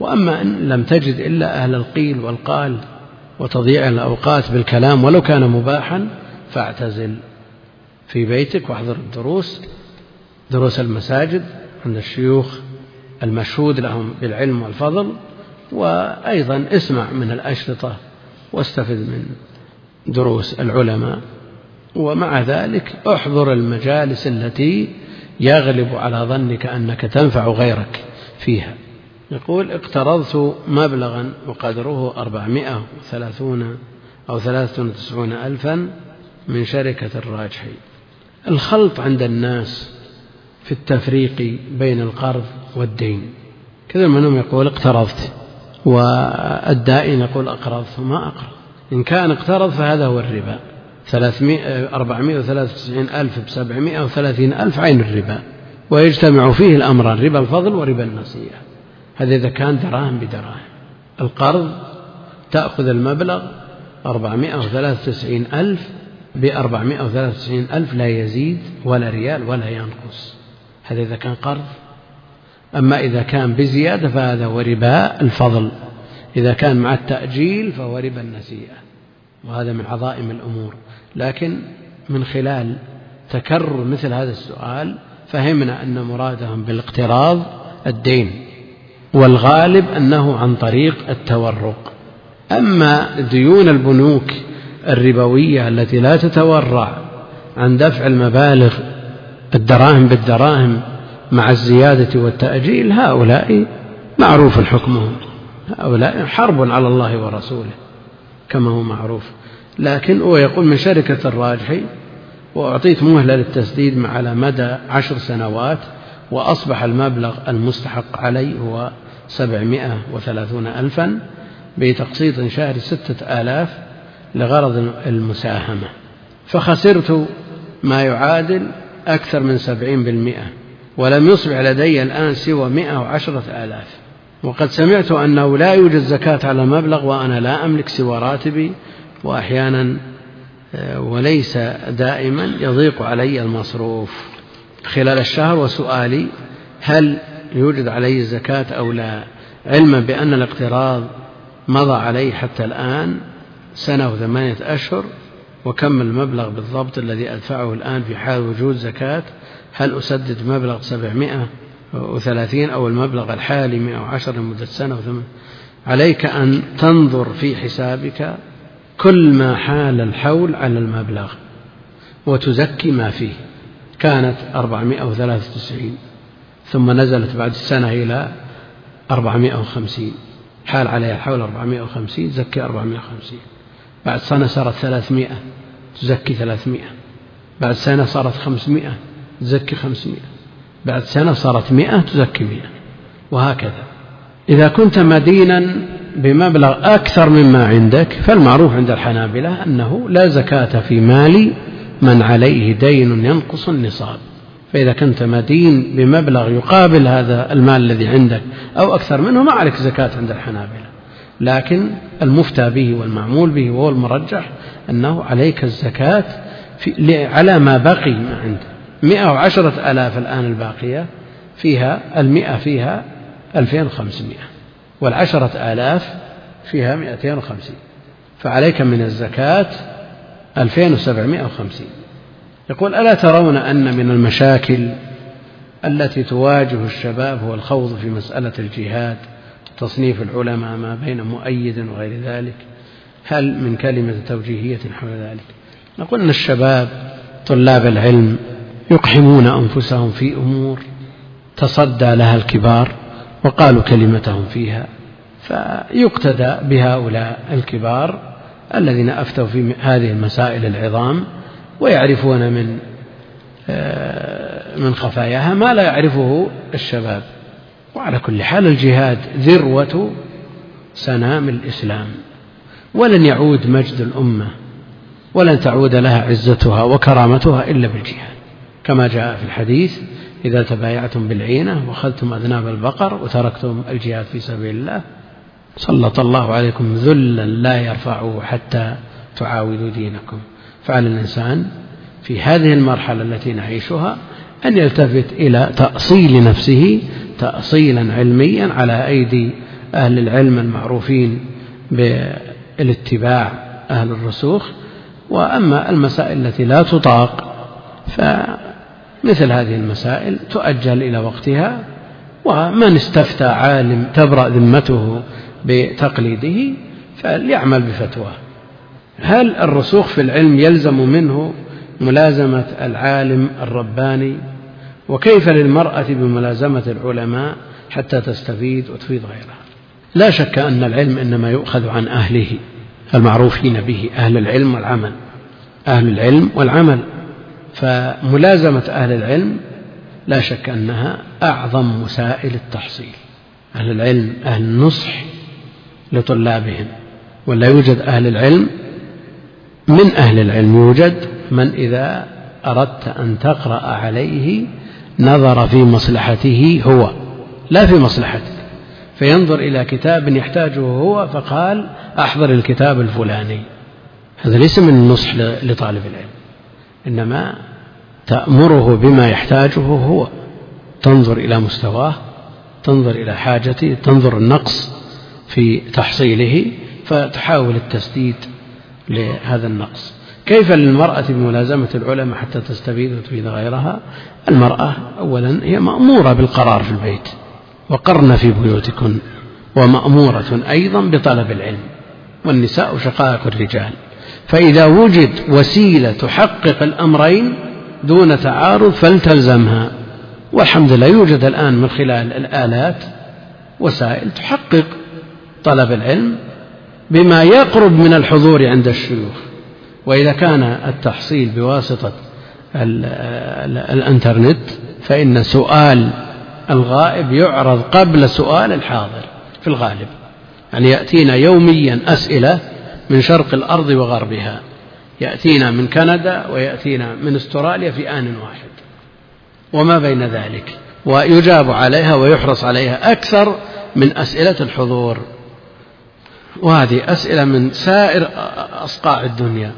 وأما إن لم تجد إلا أهل القيل والقال وتضييع الأوقات بالكلام ولو كان مباحا فاعتزل في بيتك واحضر الدروس دروس المساجد عند الشيوخ المشهود لهم بالعلم والفضل. وأيضا اسمع من الأشرطة واستفد من دروس العلماء ومع ذلك احضر المجالس التي يغلب على ظنك أنك تنفع غيرك فيها. يقول اقترضت مبلغا وقدره أربعمائة وثلاثون أو ثلاثة وتسعون ألفا من شركة الراجحي. الخلط عند الناس في التفريق بين القرض والدين. كثير منهم يقول اقترضت. والدائن يقول أقرضت ما أقرض إن كان اقترض فهذا هو الربا. أربعمائة وثلاثة وتسعين ألف بسبعمائة وثلاثين ألف عين الربا. ويجتمع فيه الأمران ربا الفضل وربا النصيحة هذا إذا كان دراهم بدراهم. القرض تأخذ المبلغ أربعمائة وثلاثة وتسعين ألف بأربعمائة وثلاثة وتسعين ألف لا يزيد ولا ريال ولا ينقص. هذا إذا كان قرض. أما إذا كان بزيادة فهذا هو ربا الفضل. إذا كان مع التأجيل فهو ربا النسيئة. وهذا من عظائم الأمور. لكن من خلال تكرر مثل هذا السؤال فهمنا أن مرادهم بالاقتراض الدين والغالب أنه عن طريق التورق. أما ديون البنوك الربوية التي لا تتورع عن دفع المبالغ الدراهم بالدراهم مع الزيادة والتأجيل هؤلاء معروف حكمهم. هؤلاء حرب على الله ورسوله كما هو معروف. لكن هو يقول من شركة الراجحي وأعطيت مهلة للتسديد على مدى عشر سنوات وأصبح المبلغ المستحق علي هو سبعمائة وثلاثون ألفا بتقسيط شهري ستة آلاف لغرض المساهمة. فخسرت ما يعادل أكثر من سبعين بالمئة. ولم يصبح لدي الآن سوى مئة وعشرة آلاف. وقد سمعت أنه لا يوجد زكاة على المبلغ وأنا لا أملك سوى راتبي وأحيانا آه، وليس دائما يضيق علي المصروف. خلال الشهر وسؤالي هل يوجد علي الزكاة أو لا؟ علما بأن الاقتراض مضى علي حتى الآن سنة وثمانية أشهر وكم المبلغ بالضبط الذي أدفعه الآن في حال وجود زكاة؟ هل أسدد مبلغ سبعمائة وثلاثين أو المبلغ الحالي مئة وعشر لمدة سنة وثم عليك أن تنظر في حسابك كل ما حال الحول على المبلغ وتزكي ما فيه. كانت أربعمائة وثلاثة وتسعين ثم نزلت بعد السنة إلى أربعمائة وخمسين. حال عليها الحول أربعمائة وخمسين زكي أربعمائة وخمسين. بعد سنة صارت ثلاثمائة تزكي ثلاثمائة. بعد سنة صارت خمسمائة تزكي خمسمائة. بعد سنة صارت مئة تزكي مئة وهكذا. إذا كنت مدينا بمبلغ أكثر مما عندك فالمعروف عند الحنابلة أنه لا زكاة في مال من عليه دين ينقص النصاب. فإذا كنت مدين بمبلغ يقابل هذا المال الذي عندك أو أكثر منه ما عليك زكاة عند الحنابلة. لكن المفتى به والمعمول به وهو المرجح أنه عليك الزكاة في على ما بقي ما عندك. مئة وعشرة آلاف الآن الباقية فيها المئة فيها ألفين وخمسمائة والعشرة آلاف فيها مئتين وخمسين فعليك من الزكاة ألفين وسبعمائة وخمسين يقول ألا ترون أن من المشاكل التي تواجه الشباب هو الخوض في مسألة الجهاد تصنيف العلماء ما بين مؤيد وغير ذلك هل من كلمة توجيهية حول ذلك نقول أن الشباب طلاب العلم يقحمون أنفسهم في أمور تصدى لها الكبار وقالوا كلمتهم فيها فيقتدى بهؤلاء الكبار الذين أفتوا في هذه المسائل العظام ويعرفون من آه، من خفاياها ما لا يعرفه الشباب. وعلى كل حال الجهاد ذروة سنام الإسلام ولن يعود مجد الأمة ولن تعود لها عزتها وكرامتها إلا بالجهاد. كما جاء في الحديث إذا تبايعتم بالعينة وأخذتم أذناب البقر وتركتم الجهاد في سبيل الله سلط الله عليكم ذلا لا يرفعه حتى تعاودوا دينكم. فعلى الإنسان في هذه المرحلة التي نعيشها أن يلتفت إلى تأصيل نفسه تأصيلا علميا على أيدي أهل العلم المعروفين بالاتباع أهل الرسوخ. وأما المسائل التي لا تطاق فمثل هذه المسائل تؤجل إلى وقتها ومن استفتى عالم تبرأ ذمته بتقليده فليعمل بفتواه هل الرسوخ في العلم يلزم منه ملازمة العالم الرباني؟ وكيف للمرأة بملازمة العلماء حتى تستفيد وتفيد غيرها؟ لا شك أن العلم إنما يؤخذ عن أهله المعروفين به أهل العلم والعمل. أهل العلم والعمل. فملازمة أهل العلم لا شك أنها أعظم وسائل التحصيل. أهل العلم أهل النصح لطلابهم ولا يوجد أهل العلم من أهل العلم يوجد من إذا أردت أن تقرأ عليه نظر في مصلحته هو لا في مصلحتك. فينظر إلى كتاب يحتاجه هو فقال أحضر الكتاب الفلاني. هذا ليس من النصح لطالب العلم إنما تأمره بما يحتاجه هو. تنظر إلى مستواه تنظر إلى حاجته تنظر النقص في تحصيله فتحاول التسديد لهذا النقص. كيف للمرأة بملازمة العلماء حتى تستفيد وتفيد غيرها؟ المرأة أولا هي مأمورة بالقرار في البيت وقرن في بيوتكن ومأمورة أيضا بطلب العلم والنساء شقائق الرجال. فإذا وجد وسيلة تحقق الأمرين دون تعارض فلتلزمها والحمد لله يوجد الآن من خلال الآلات وسائل تحقق طلب العلم بما يقرب من الحضور عند الشيوخ. وإذا كان التحصيل بواسطة الإنترنت فإن سؤال الغائب يعرض قبل سؤال الحاضر في الغالب. يعني يأتينا يوميا أسئلة من شرق الأرض وغربها. يأتينا من كندا ويأتينا من استراليا في آن واحد. وما بين ذلك؟ ويجاب عليها ويحرص عليها أكثر من أسئلة الحضور. وهذه أسئلة من سائر أصقاع الدنيا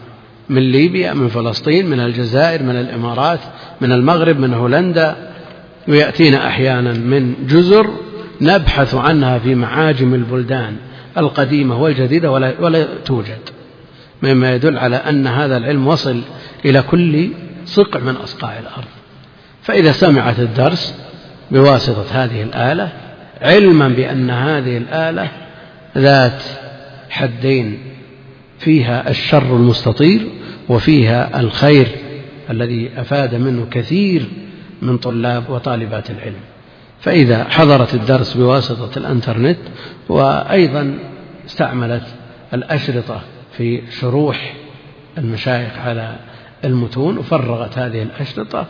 من ليبيا من فلسطين من الجزائر من الإمارات من المغرب من هولندا. ويأتينا أحيانا من جزر نبحث عنها في معاجم البلدان القديمة والجديدة ولا, ولا توجد. مما يدل على أن هذا العلم وصل إلى كل صقع من أصقاع الأرض. فإذا سمعت الدرس بواسطة هذه الآلة علما بأن هذه الآلة ذات حدين فيها الشر المستطير وفيها الخير الذي أفاد منه كثير من طلاب وطالبات العلم. فإذا حضرت الدرس بواسطة الإنترنت وأيضا استعملت الأشرطة في شروح المشايخ على المتون وفرغت هذه الأشرطة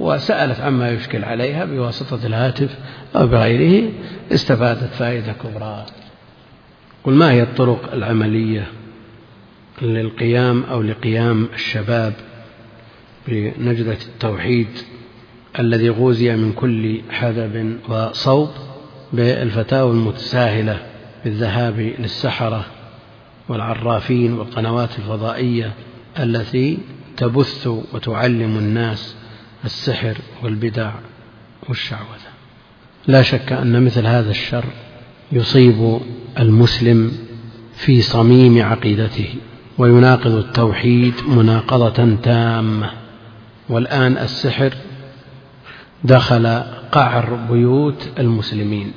وسألت عما يشكل عليها بواسطة الهاتف أو بغيره استفادت فائدة كبرى. قل ما هي الطرق العملية للقيام أو لقيام الشباب بنجدة التوحيد الذي غوزي من كل حدب وصوب بالفتاوى المتساهلة بالذهاب للسحرة والعرافين والقنوات الفضائية التي تبث وتعلم الناس السحر والبدع والشعوذة. لا شك أن مثل هذا الشر يصيب المسلم في صميم عقيدته ويناقض التوحيد مناقضة تامة. والآن السحر دخل قعر بيوت المسلمين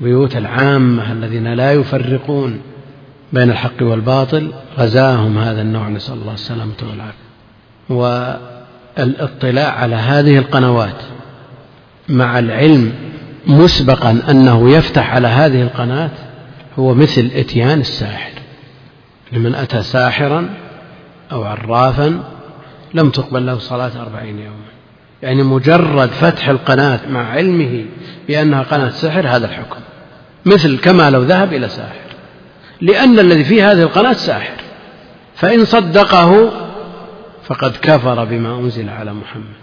بيوت العامة الذين لا يفرقون. بين الحق والباطل غزاهم هذا النوع نسأل الله السلامة والعافية. والاطلاع على هذه القنوات مع العلم مسبقا أنه يفتح على هذه القناة هو مثل إتيان الساحر. لمن أتى ساحرا أو عرافا لم تقبل له صلاة أربعين يوما. يعني مجرد فتح القناة مع علمه بأنها قناة سحر هذا الحكم. مثل كما لو ذهب إلى ساحر. لأن الذي في هذه القناة ساحر. فإن صدقه فقد كفر بما أنزل على محمد.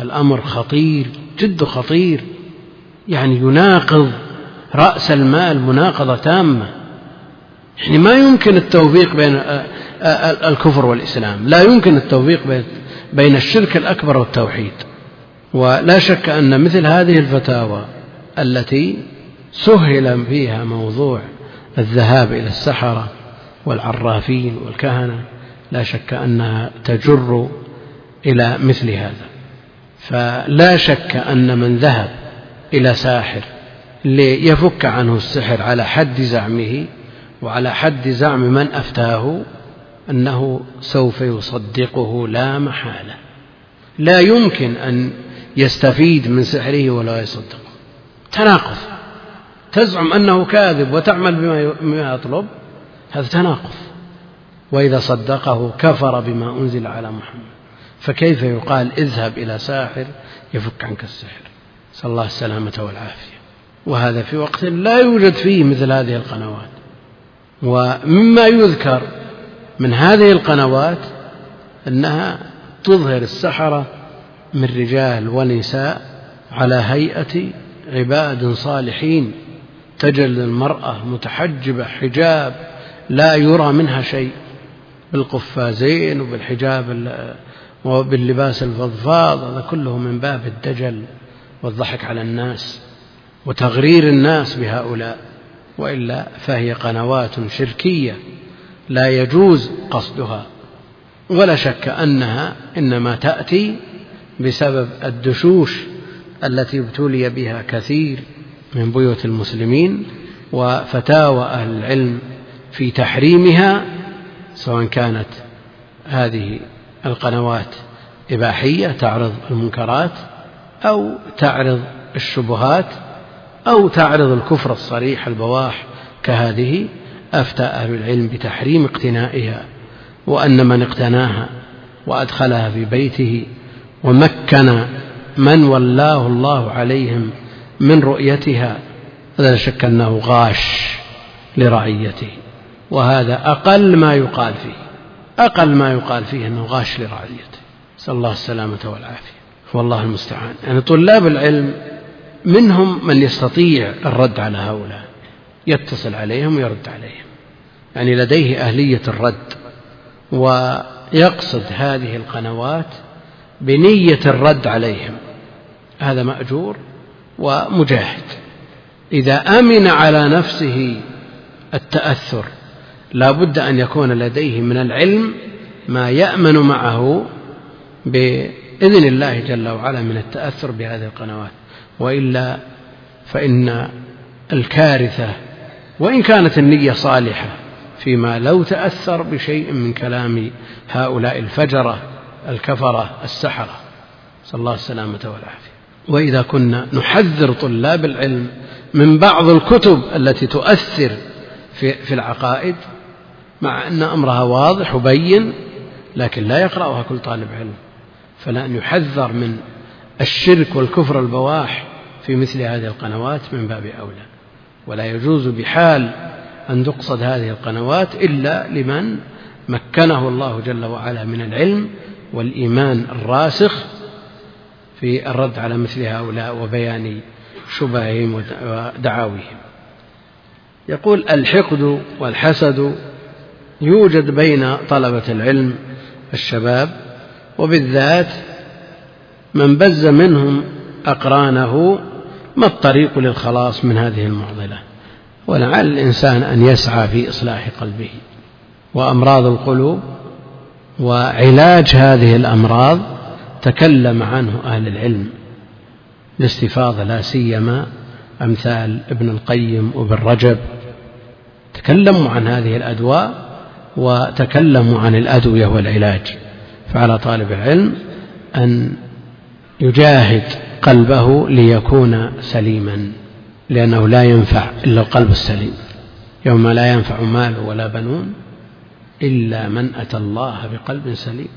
الأمر خطير جد خطير. يعني يناقض رأس المال مناقضة تامة. يعني ما يمكن التوفيق بين الكفر والإسلام. لا يمكن التوفيق بين الشرك الأكبر والتوحيد. ولا شك أن مثل هذه الفتاوى التي سهل فيها موضوع الذهاب إلى السحرة والعرافين والكهنة لا شك أنها تجر إلى مثل هذا. فلا شك أن من ذهب إلى ساحر ليفك عنه السحر على حد زعمه وعلى حد زعم من أفتاه أنه سوف يصدقه لا محالة. لا يمكن أن يستفيد من سحره ولا يصدقه. تناقض. تزعم أنه كاذب وتعمل بما يطلب هذا تناقض. وإذا صدقه كفر بما أنزل على محمد. فكيف يقال اذهب إلى ساحر يفك عنك السحر؟ نسأل الله السلامة والعافية. وهذا في وقت لا يوجد فيه مثل هذه القنوات. ومما يذكر من هذه القنوات أنها تظهر السحرة من رجال ونساء على هيئة عباد صالحين. تجل المرأة متحجبة حجاب لا يرى منها شيء بالقفازين وبالحجاب وباللباس الفضفاض هذا كله من باب الدجل والضحك على الناس وتغرير الناس بهؤلاء. وإلا فهي قنوات شركية لا يجوز قصدها. ولا شك أنها إنما تأتي بسبب الدشوش التي ابتلي بها كثير من بيوت المسلمين وفتاوى أهل العلم في تحريمها سواء كانت هذه القنوات إباحية تعرض المنكرات أو تعرض الشبهات أو تعرض الكفر الصريح البواح كهذه أفتى أهل العلم بتحريم اقتنائها وأن من اقتناها وأدخلها في بيته ومكن من ولاه الله عليهم من رؤيتها هذا لا شك أنه غاش لرعيته وهذا أقل ما يقال فيه أقل ما يقال فيه أنه غاش لرعيته. نسأل الله السلامة والعافية. والله المستعان. يعني طلاب العلم منهم من يستطيع الرد على هؤلاء يتصل عليهم ويرد عليهم. يعني لديه أهلية الرد ويقصد هذه القنوات بنية الرد عليهم. هذا مأجور ومجاهد. إذا أمن على نفسه التأثر لا بد أن يكون لديه من العلم ما يأمن معه بإذن الله جل وعلا من التأثر بهذه القنوات. وإلا فإن الكارثة وإن كانت النية صالحة فيما لو تأثر بشيء من كلام هؤلاء الفجرة الكفرة السحرة. نسال الله السلامة والعافية. وإذا كنا نحذر طلاب العلم من بعض الكتب التي تؤثر في, في العقائد مع أن أمرها واضح وبين لكن لا يقرأها كل طالب علم. فلا أن يحذر من الشرك والكفر البواح في مثل هذه القنوات من باب أولى. ولا يجوز بحال أن تقصد هذه القنوات إلا لمن مكنه الله جل وعلا من العلم والإيمان الراسخ في الرد على مثل هؤلاء وبيان شبههم ودعاويهم. يقول الحقد والحسد يوجد بين طلبة العلم الشباب وبالذات من بز منهم أقرانه ما الطريق للخلاص من هذه المعضلة؟ ولعل الإنسان أن يسعى في إصلاح قلبه. وأمراض القلوب وعلاج هذه الأمراض تكلم عنه أهل العلم باستفاضة لا سيما أمثال ابن القيم وابن رجب. تكلموا عن هذه الأدواء وتكلموا عن الأدوية والعلاج. فعلى طالب العلم أن يجاهد قلبه ليكون سليما لأنه لا ينفع إلا القلب السليم. يوم لا ينفع مال ولا بنون إلا من أتى الله بقلب سليم.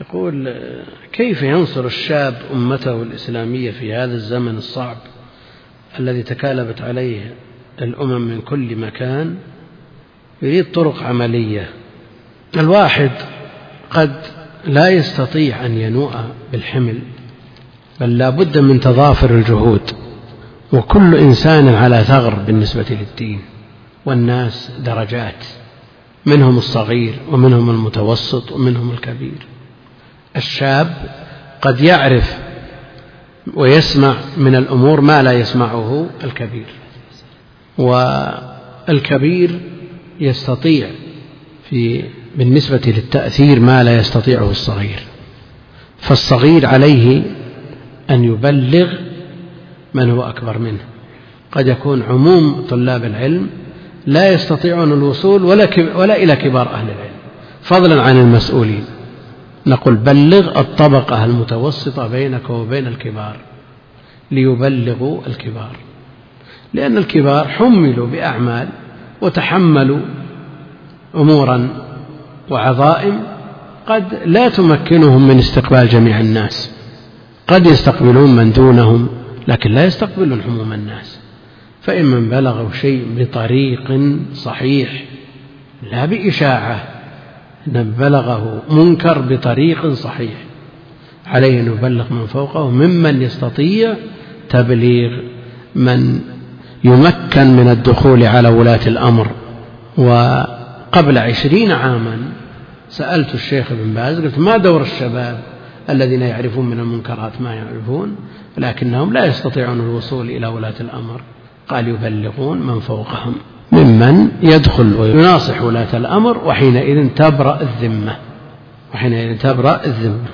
يقول كيف ينصر الشاب أمته الإسلامية في هذا الزمن الصعب الذي تكالبت عليه الأمم من كل مكان؟ يريد طرق عملية. الواحد قد لا يستطيع أن ينوء بالحمل بل لا بد من تضافر الجهود. وكل إنسان على ثغر بالنسبة للدين والناس درجات منهم الصغير ومنهم المتوسط ومنهم الكبير. الشاب قد يعرف ويسمع من الأمور ما لا يسمعه الكبير. والكبير يستطيع في بالنسبة للتأثير ما لا يستطيعه الصغير. فالصغير عليه أن يبلغ من هو أكبر منه. قد يكون عموم طلاب العلم لا يستطيعون الوصول ولا, ولا إلى كبار أهل العلم. فضلا عن المسؤولين. نقول بلغ الطبقة المتوسطة بينك وبين الكبار ليبلغوا الكبار. لأن الكبار حملوا بأعمال وتحملوا أمورا وعظائم قد لا تمكنهم من استقبال جميع الناس. قد يستقبلون من دونهم لكن لا يستقبلون عموم الناس. فإن من بلغوا شيء بطريق صحيح لا بإشاعة بلغه منكر بطريق صحيح عليه أن يبلغ من فوقه ممن يستطيع تبليغ من يمكن من الدخول على ولاة الأمر. وقبل عشرين عاما سألت الشيخ ابن باز قلت ما دور الشباب الذين يعرفون من المنكرات ما يعرفون؟ لكنهم لا يستطيعون الوصول إلى ولاة الأمر قال يبلغون من فوقهم. ممن يدخل ويناصح ولاة الأمر وحينئذ تبرأ الذمة وحينئذ تبرأ الذمة.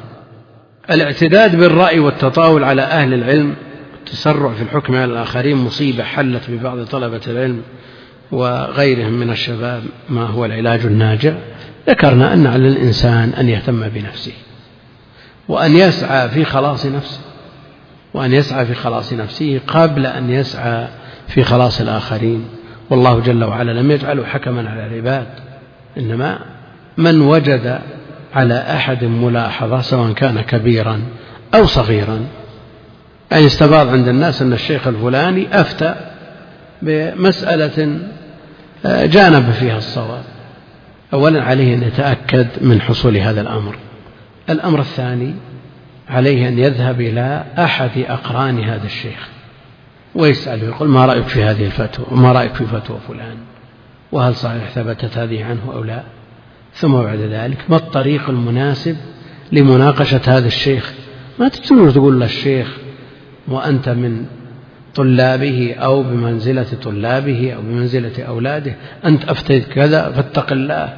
الاعتداد بالرأي والتطاول على أهل العلم التسرع في الحكم على الآخرين مصيبة حلت ببعض طلبة العلم وغيرهم من الشباب ما هو العلاج الناجع؟ ذكرنا أن على الإنسان أن يهتم بنفسه وأن يسعى في خلاص نفسه وأن يسعى في خلاص نفسه قبل أن يسعى في خلاص الآخرين. والله جل وعلا لم يجعله حكما على العباد إنما من وجد على أحد ملاحظة سواء كان كبيرا أو صغيرا يعني استباض عند الناس أن الشيخ الفلاني أفتى بمسألة آه، جانب فيها الصواب. أولا عليه أن يتأكد من حصول هذا الأمر. الأمر الثاني عليه أن يذهب إلى أحد أقران هذا الشيخ. ويسأله يقول ما رأيك في هذه الفتوى؟ وما رأيك في فتوى فلان؟ وهل صحيح ثبتت هذه عنه أو لا؟ ثم بعد ذلك ما الطريق المناسب لمناقشة هذا الشيخ؟ ما تجوز تقول للشيخ وأنت من طلابه أو بمنزلة طلابه أو بمنزلة أولاده أنت أفتيت كذا فاتق الله.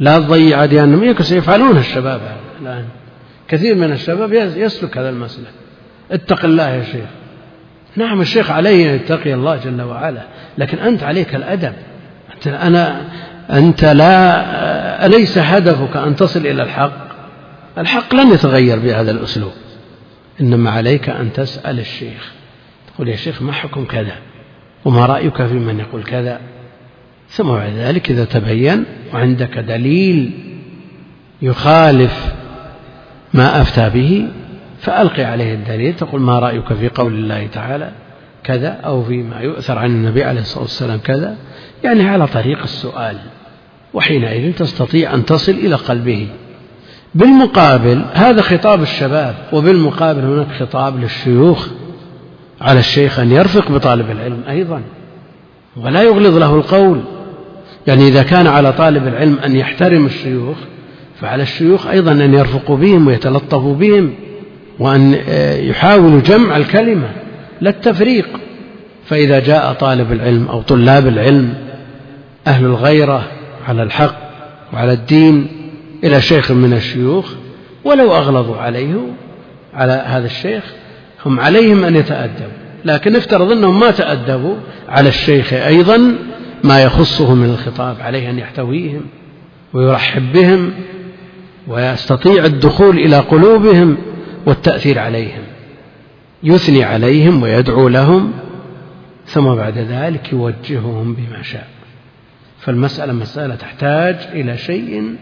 لا تضيع أديانهم يفعلون الشباب الآن. كثير من الشباب يسلك هذا المسلك. اتق الله يا شيخ. نعم الشيخ عليه أن يتقي الله جل وعلا لكن أنت عليك الأدب. أنت أنا أنت لا أليس هدفك أن تصل إلى الحق؟ الحق لن يتغير بهذا الأسلوب. إنما عليك أن تسأل الشيخ. تقول يا شيخ ما حكم كذا؟ وما رأيك في من يقول كذا؟ ثم بعد ذلك إذا تبين وعندك دليل يخالف ما أفتى به فألقي عليه الدليل تقول ما رأيك في قول الله تعالى؟ كذا أو فيما يؤثر عن النبي عليه الصلاة والسلام كذا؟ يعني على طريق السؤال. وحينئذ تستطيع أن تصل إلى قلبه. بالمقابل هذا خطاب الشباب وبالمقابل هناك خطاب للشيوخ على الشيخ أن يرفق بطالب العلم أيضا. ولا يغلظ له القول. يعني إذا كان على طالب العلم أن يحترم الشيوخ فعلى الشيوخ أيضا أن يرفقوا بهم ويتلطفوا بهم. وأن يحاولوا جمع الكلمة لا التفريق. فإذا جاء طالب العلم أو طلاب العلم أهل الغيرة على الحق وعلى الدين إلى شيخ من الشيوخ ولو أغلظوا عليه على هذا الشيخ هم عليهم أن يتأدبوا. لكن افترض أنهم ما تأدبوا على الشيخ أيضا ما يخصه من الخطاب عليه أن يحتويهم ويرحب بهم ويستطيع الدخول إلى قلوبهم. والتأثير عليهم يثني عليهم ويدعو لهم ثم بعد ذلك يوجههم بما شاء. فالمسألة مسألة تحتاج إلى شيء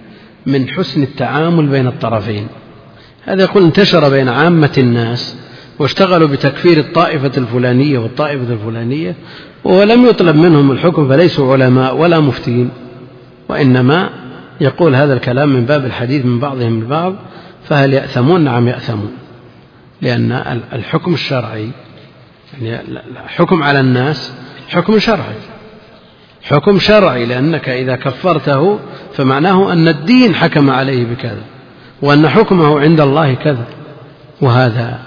من حسن التعامل بين الطرفين. هذا يقول انتشر بين عامة الناس واشتغلوا بتكفير الطائفة الفلانية والطائفة الفلانية ولم يطلب منهم الحكم فليسوا علماء ولا مفتين وإنما يقول هذا الكلام من باب الحديث من بعضهم البعض فهل يأثمون؟ نعم يأثمون. لأن الحكم الشرعي يعني الحكم على الناس حكم شرعي. حكم شرعي لأنك إذا كفرته فمعناه أن الدين حكم عليه بكذا وأن حكمه عند الله كذا. وهذا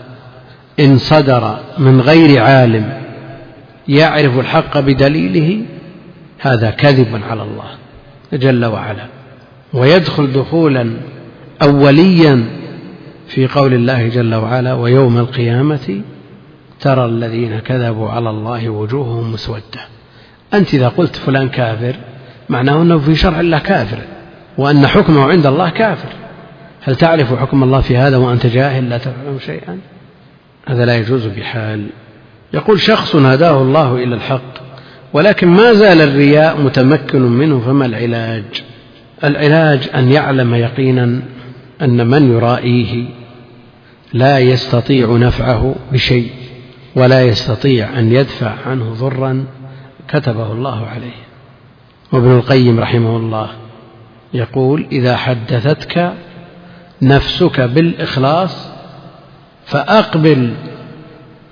إن صدر من غير عالم يعرف الحق بدليله هذا كذب على الله جل وعلا. ويدخل دخولا أوليا في قول الله جل وعلا ويوم القيامة ترى الذين كذبوا على الله وجوههم مسودة. أنت إذا قلت فلان كافر معناه أنه في شرع الله كافر وأن حكمه عند الله كافر. هل تعرف حكم الله في هذا وأنت جاهل لا تفهم شيئا؟ هذا لا يجوز بحال. يقول شخص هداه الله إلى الحق ولكن ما زال الرياء متمكن منه فما العلاج؟ العلاج أن يعلم يقينا أن من يرائيه لا يستطيع نفعه بشيء ولا يستطيع أن يدفع عنه ضرا كتبه الله عليه. وابن القيم رحمه الله يقول إذا حدثتك نفسك بالإخلاص فأقبل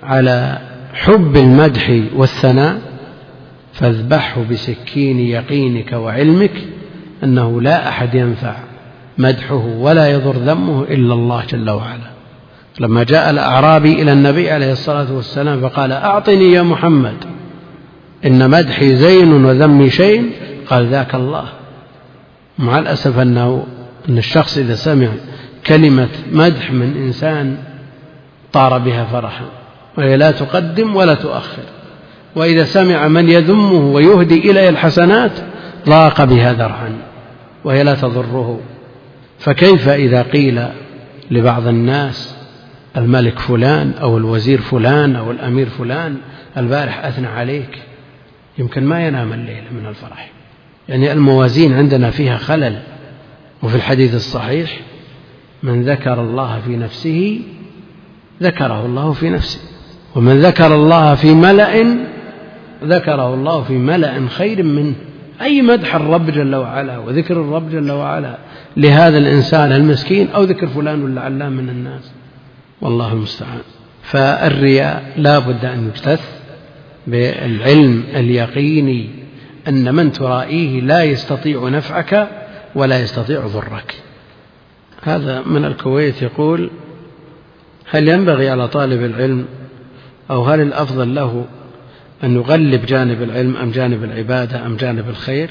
على حب المدح والثناء فاذبحه بسكين يقينك وعلمك أنه لا أحد ينفع مدحه ولا يضر ذمه إلا الله جل وعلا. لما جاء الأعرابي إلى النبي عليه الصلاة والسلام فقال أعطني يا محمد إن مدحي زين وذمي شيء قال ذاك الله. مع الأسف أنه أن الشخص إذا سمع كلمة مدح من إنسان طار بها فرحا وهي لا تقدم ولا تؤخر. وإذا سمع من يذمه ويهدي إليه الحسنات ضاق بها ذرعا وهي لا تضره. فكيف إذا قيل لبعض الناس الملك فلان أو الوزير فلان أو الأمير فلان البارح أثنى عليك؟ يمكن ما ينام الليل من الفرح. يعني الموازين عندنا فيها خلل وفي الحديث الصحيح من ذكر الله في نفسه ذكره الله في نفسه ومن ذكر الله في ملأ ذكره الله في ملأ خير منه. أي مدح الرب جل وعلا وذكر الرب جل وعلا لهذا الإنسان المسكين أو ذكر فلان ولا علام من الناس. والله المستعان. فالرياء لا بد أن يجتث بالعلم اليقيني أن من ترائيه لا يستطيع نفعك ولا يستطيع ضرك. هذا من الكويت يقول هل ينبغي على طالب العلم أو هل الأفضل له أن يغلب جانب العلم أم جانب العبادة أم جانب الخير؟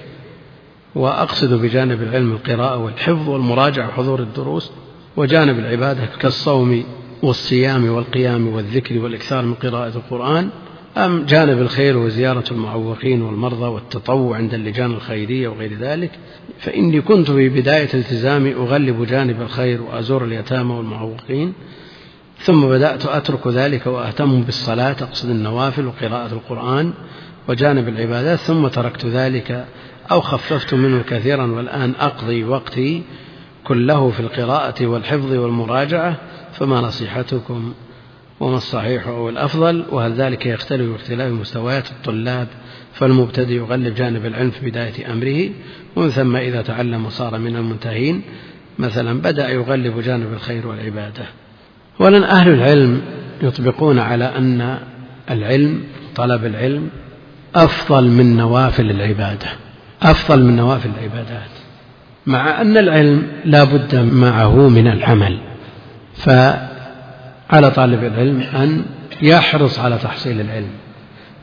وأقصد بجانب العلم القراءة والحفظ والمراجعة وحضور الدروس وجانب العبادة كالصوم والصيام والقيام والذكر والإكثار من قراءة القرآن أم جانب الخير وزيارة المعوقين والمرضى والتطوع عند اللجان الخيرية وغير ذلك فإني كنت في بداية التزامي أغلب جانب الخير وأزور اليتامى والمعوقين ثم بدأت أترك ذلك وأهتم بالصلاة أقصد النوافل وقراءة القرآن وجانب العبادات ثم تركت ذلك أو خففت منه كثيرا والآن أقضي وقتي كله في القراءة والحفظ والمراجعة فما نصيحتكم؟ وما الصحيح أو الأفضل؟ وهل ذلك يختلف باختلاف مستويات الطلاب؟ فالمبتدئ يغلب جانب العلم في بداية أمره ومن ثم إذا تعلم وصار من المنتهين. مثلا بدأ يغلب جانب الخير والعبادة. ولن أهل العلم يطبقون على أن العلم طلب العلم أفضل من نوافل العبادة. أفضل من نوافل العبادات مع أن العلم لا بد معه من العمل. فعلى طالب العلم أن يحرص على تحصيل العلم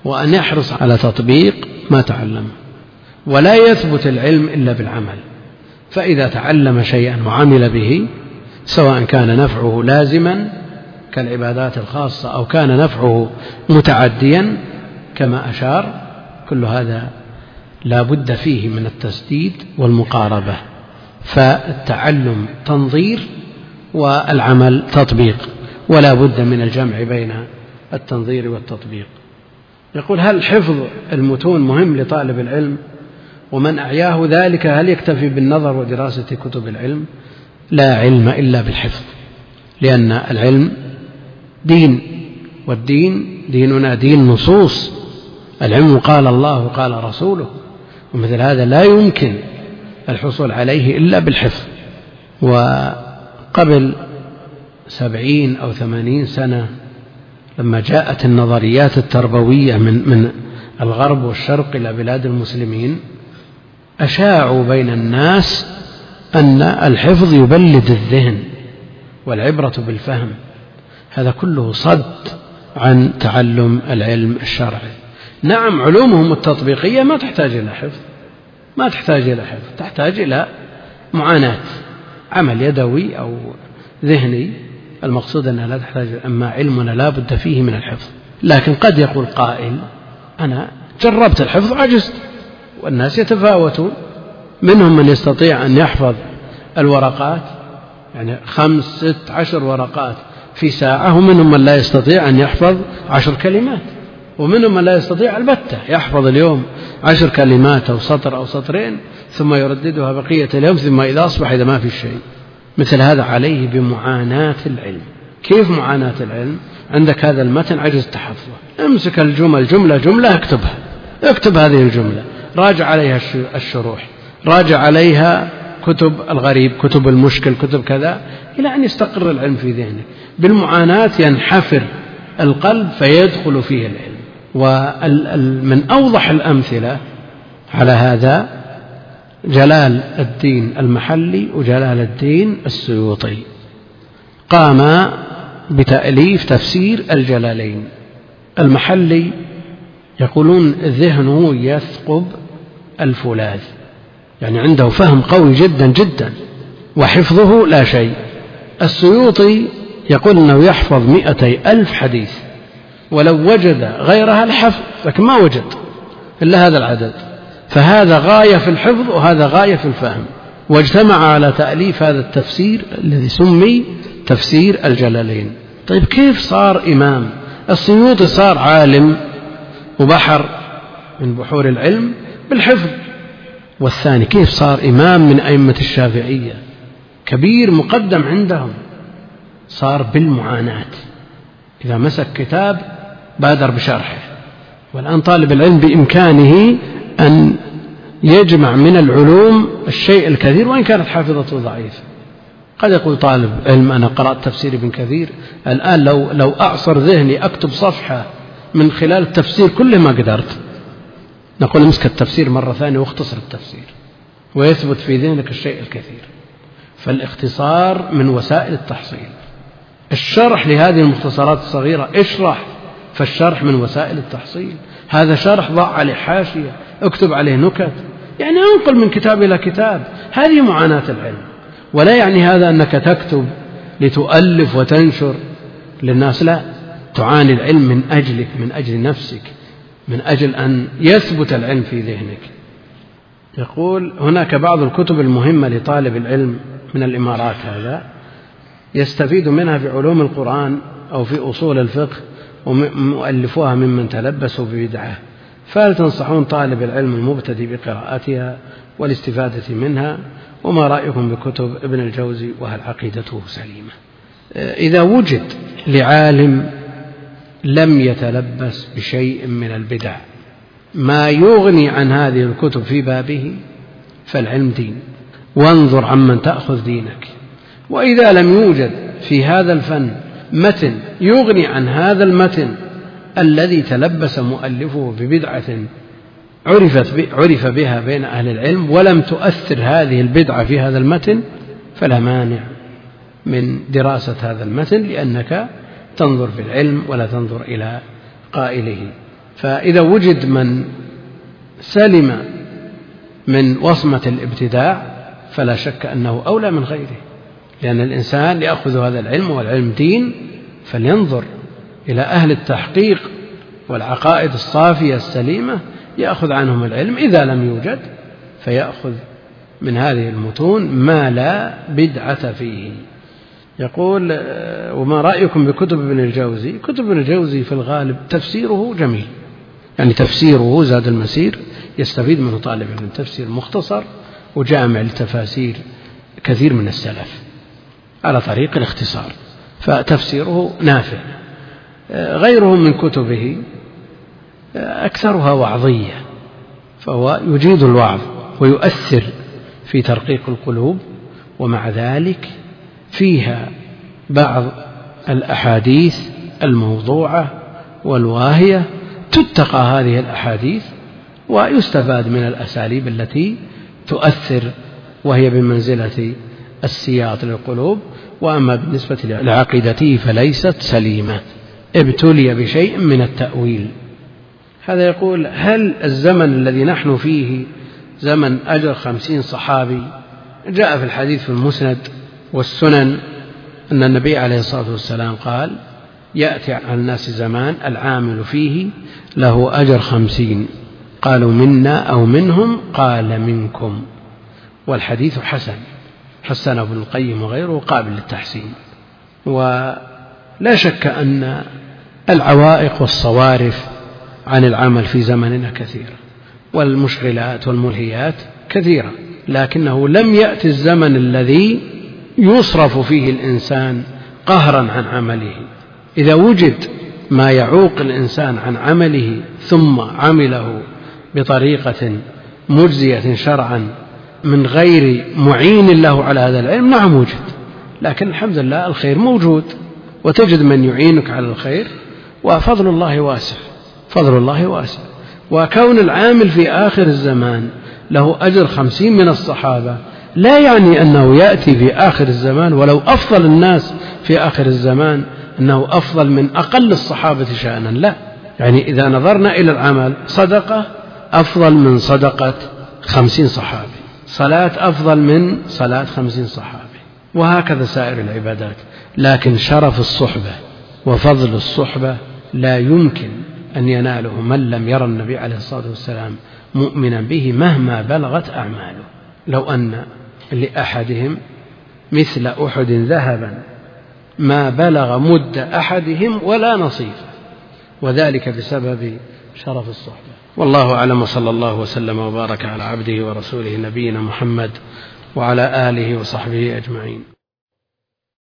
وأن يحرص على تطبيق ما تعلمه ولا يثبت العلم إلا بالعمل. فإذا تعلم شيئا وعمل به سواء كان نفعه لازما كالعبادات الخاصة أو كان نفعه متعديا كما أشار كل هذا لا بد فيه من التسديد والمقاربة فالتعلم تنظير والعمل تطبيق ولا بد من الجمع بين التنظير والتطبيق. يقول هل حفظ المتون مهم لطالب العلم؟ ومن أعياه ذلك هل يكتفي بالنظر ودراسة كتب العلم؟ لا علم إلا بالحفظ لأن العلم دين والدين ديننا دين نصوص. العلم قال الله قال رسوله. ومثل هذا لا يمكن الحصول عليه إلا بالحفظ. وقبل سبعين أو ثمانين سنة لما جاءت النظريات التربوية من, من الغرب والشرق إلى بلاد المسلمين أشاعوا بين الناس أن الحفظ يبلد الذهن والعبرة بالفهم. هذا كله صد عن تعلم العلم الشرعي. نعم علومهم التطبيقية ما تحتاج إلى حفظ ما تحتاج إلى حفظ تحتاج إلى معاناة عمل يدوي أو ذهني. المقصود أنها لا تحتاج أما علمنا لا بد فيه من الحفظ. لكن قد يقول قائل أنا جربت الحفظ عجزت والناس يتفاوتون. منهم من يستطيع أن يحفظ الورقات يعني خمس ست عشر ورقات في ساعة ومنهم من لا يستطيع أن يحفظ عشر كلمات. ومنهم من لا يستطيع البتة. يحفظ اليوم عشر كلمات أو سطر أو سطرين ثم يرددها بقية اليوم ثم إذا أصبح إذا ما في شيء. مثل هذا عليه بمعاناة العلم. كيف معاناة العلم؟ عندك هذا المتن عجزت حفظه امسك الجمل جملة جملة اكتبها. اكتب هذه الجملة. راجع عليها الشروح. راجع عليها كتب الغريب كتب المشكل كتب كذا إلى أن يستقر العلم في ذهنك. بالمعاناة ينحفر القلب فيدخل فيه العلم. ومن أوضح الأمثلة على هذا جلال الدين المحلي وجلال الدين السيوطي. قام بتأليف تفسير الجلالين. المحلي يقولون ذهنه يثقب الفولاذ. يعني عنده فهم قوي جدا جدا وحفظه لا شيء. السيوطي يقول أنه يحفظ مئتي ألف حديث. ولو وجد غيرها لحفظ لكن ما وجد إلا هذا العدد. فهذا غاية في الحفظ وهذا غاية في الفهم. واجتمع على تأليف هذا التفسير الذي سمي تفسير الجلالين. طيب كيف صار إمام؟ السيوطي صار عالم وبحر من بحور العلم بالحفظ. والثاني كيف صار إمام من أئمة الشافعية؟ كبير مقدم عندهم. صار بالمعاناة. إذا مسك كتاب بادر بشرحه. والآن طالب العلم بإمكانه أن يجمع من العلوم الشيء الكثير وإن كانت حافظته ضعيفة. قد يقول طالب علم أنا قرأت تفسير ابن كثير الآن لو لو أعصر ذهني أكتب صفحة من خلال التفسير كله ما قدرت. نقول امسك التفسير مرة ثانية واختصر التفسير ويثبت في ذهنك الشيء الكثير. فالاختصار من وسائل التحصيل. الشرح لهذه المختصرات الصغيرة اشرح فالشرح من وسائل التحصيل. هذا شرح ضع عليه حاشية اكتب عليه نكت. يعني أنقل من كتاب إلى كتاب. هذه معاناة العلم. ولا يعني هذا أنك تكتب لتؤلف وتنشر. للناس لا. تعاني العلم من أجلك من أجل نفسك من أجل أن يثبت العلم في ذهنك. يقول هناك بعض الكتب المهمة لطالب العلم من الإمارات هذا. يستفيد منها في علوم القرآن أو في أصول الفقه ومؤلفوها ممن تلبسوا ببدعة. فهل تنصحون طالب العلم المبتدئ بقراءتها والاستفادة منها وما رأيكم بكتب ابن الجوزي وهل عقيدته سليمة. إذا وجد لعالم لم يتلبس بشيء من البدع ما يغني عن هذه الكتب في بابه فالعلم دين. وانظر عمن تأخذ دينك. وإذا لم يوجد في هذا الفن متن يغني عن هذا المتن الذي تلبس مؤلفه ببدعة عرفت عرف بها بين أهل العلم ولم تؤثر هذه البدعة في هذا المتن فلا مانع من دراسة هذا المتن لأنك تنظر في العلم ولا تنظر إلى قائله. فإذا وجد من سلم من وصمة الابتداع فلا شك أنه أولى من غيره. لأن الإنسان يأخذ هذا العلم والعلم دين فلينظر إلى أهل التحقيق والعقائد الصافية السليمة يأخذ عنهم العلم إذا لم يوجد فيأخذ من هذه المتون ما لا بدعة فيه. يقول وما رأيكم بكتب ابن الجوزي؟ كتب ابن الجوزي في الغالب تفسيره جميل. يعني تفسيره زاد المسير يستفيد منه طالب العلم تفسير مختصر وجامع لتفاسير كثير من السلف. على طريق الاختصار فتفسيره نافع. غيره من كتبه أكثرها وعظية فهو يجيد الوعظ ويؤثر في ترقيق القلوب ومع ذلك فيها بعض الأحاديث الموضوعة والواهية تتقى هذه الأحاديث ويستفاد من الأساليب التي تؤثر وهي بمنزلة السياط للقلوب وأما بالنسبة لعقيدته فليست سليمة. ابتلي بشيء من التأويل. هذا يقول هل الزمن الذي نحن فيه زمن أجر خمسين صحابي؟ جاء في الحديث في المسند والسنن أن النبي عليه الصلاة والسلام قال يأتي على الناس زمان العامل فيه له أجر خمسين. قالوا منا أو منهم؟ قال منكم. والحديث حسن. حسن ابن القيم وغيره قابل للتحسين. ولا شك أن العوائق والصوارف عن العمل في زمننا كثيرة والمشغلات والملهيات كثيرة لكنه لم يأتي الزمن الذي يصرف فيه الإنسان قهرا عن عمله. إذا وجد ما يعوق الإنسان عن عمله ثم عمله بطريقة مجزية شرعا من غير معين له على هذا العلم نعم وجد لكن الحمد لله الخير موجود وتجد من يعينك على الخير وفضل الله واسع فضل الله واسع. وكون العامل في آخر الزمان له أجر خمسين من الصحابة لا يعني أنه يأتي في آخر الزمان ولو أفضل الناس في آخر الزمان أنه أفضل من أقل الصحابة شأنا لا. يعني إذا نظرنا إلى العمل صدقة أفضل من صدقة خمسين صحابي. صلاة أفضل من صلاة خمسين صحابي. وهكذا سائر العبادات. لكن شرف الصحبة وفضل الصحبة لا يمكن أن يناله من لم يرى النبي عليه الصلاة والسلام مؤمنا به مهما بلغت أعماله. لو أن لأحدهم مثل أحد ذهبا ما بلغ مد أحدهم ولا نصيفه. وذلك بسبب شرف الصحبة. والله أعلم وصلى الله وسلم وبارك على عبده ورسوله نبينا محمد وعلى آله وصحبه أجمعين.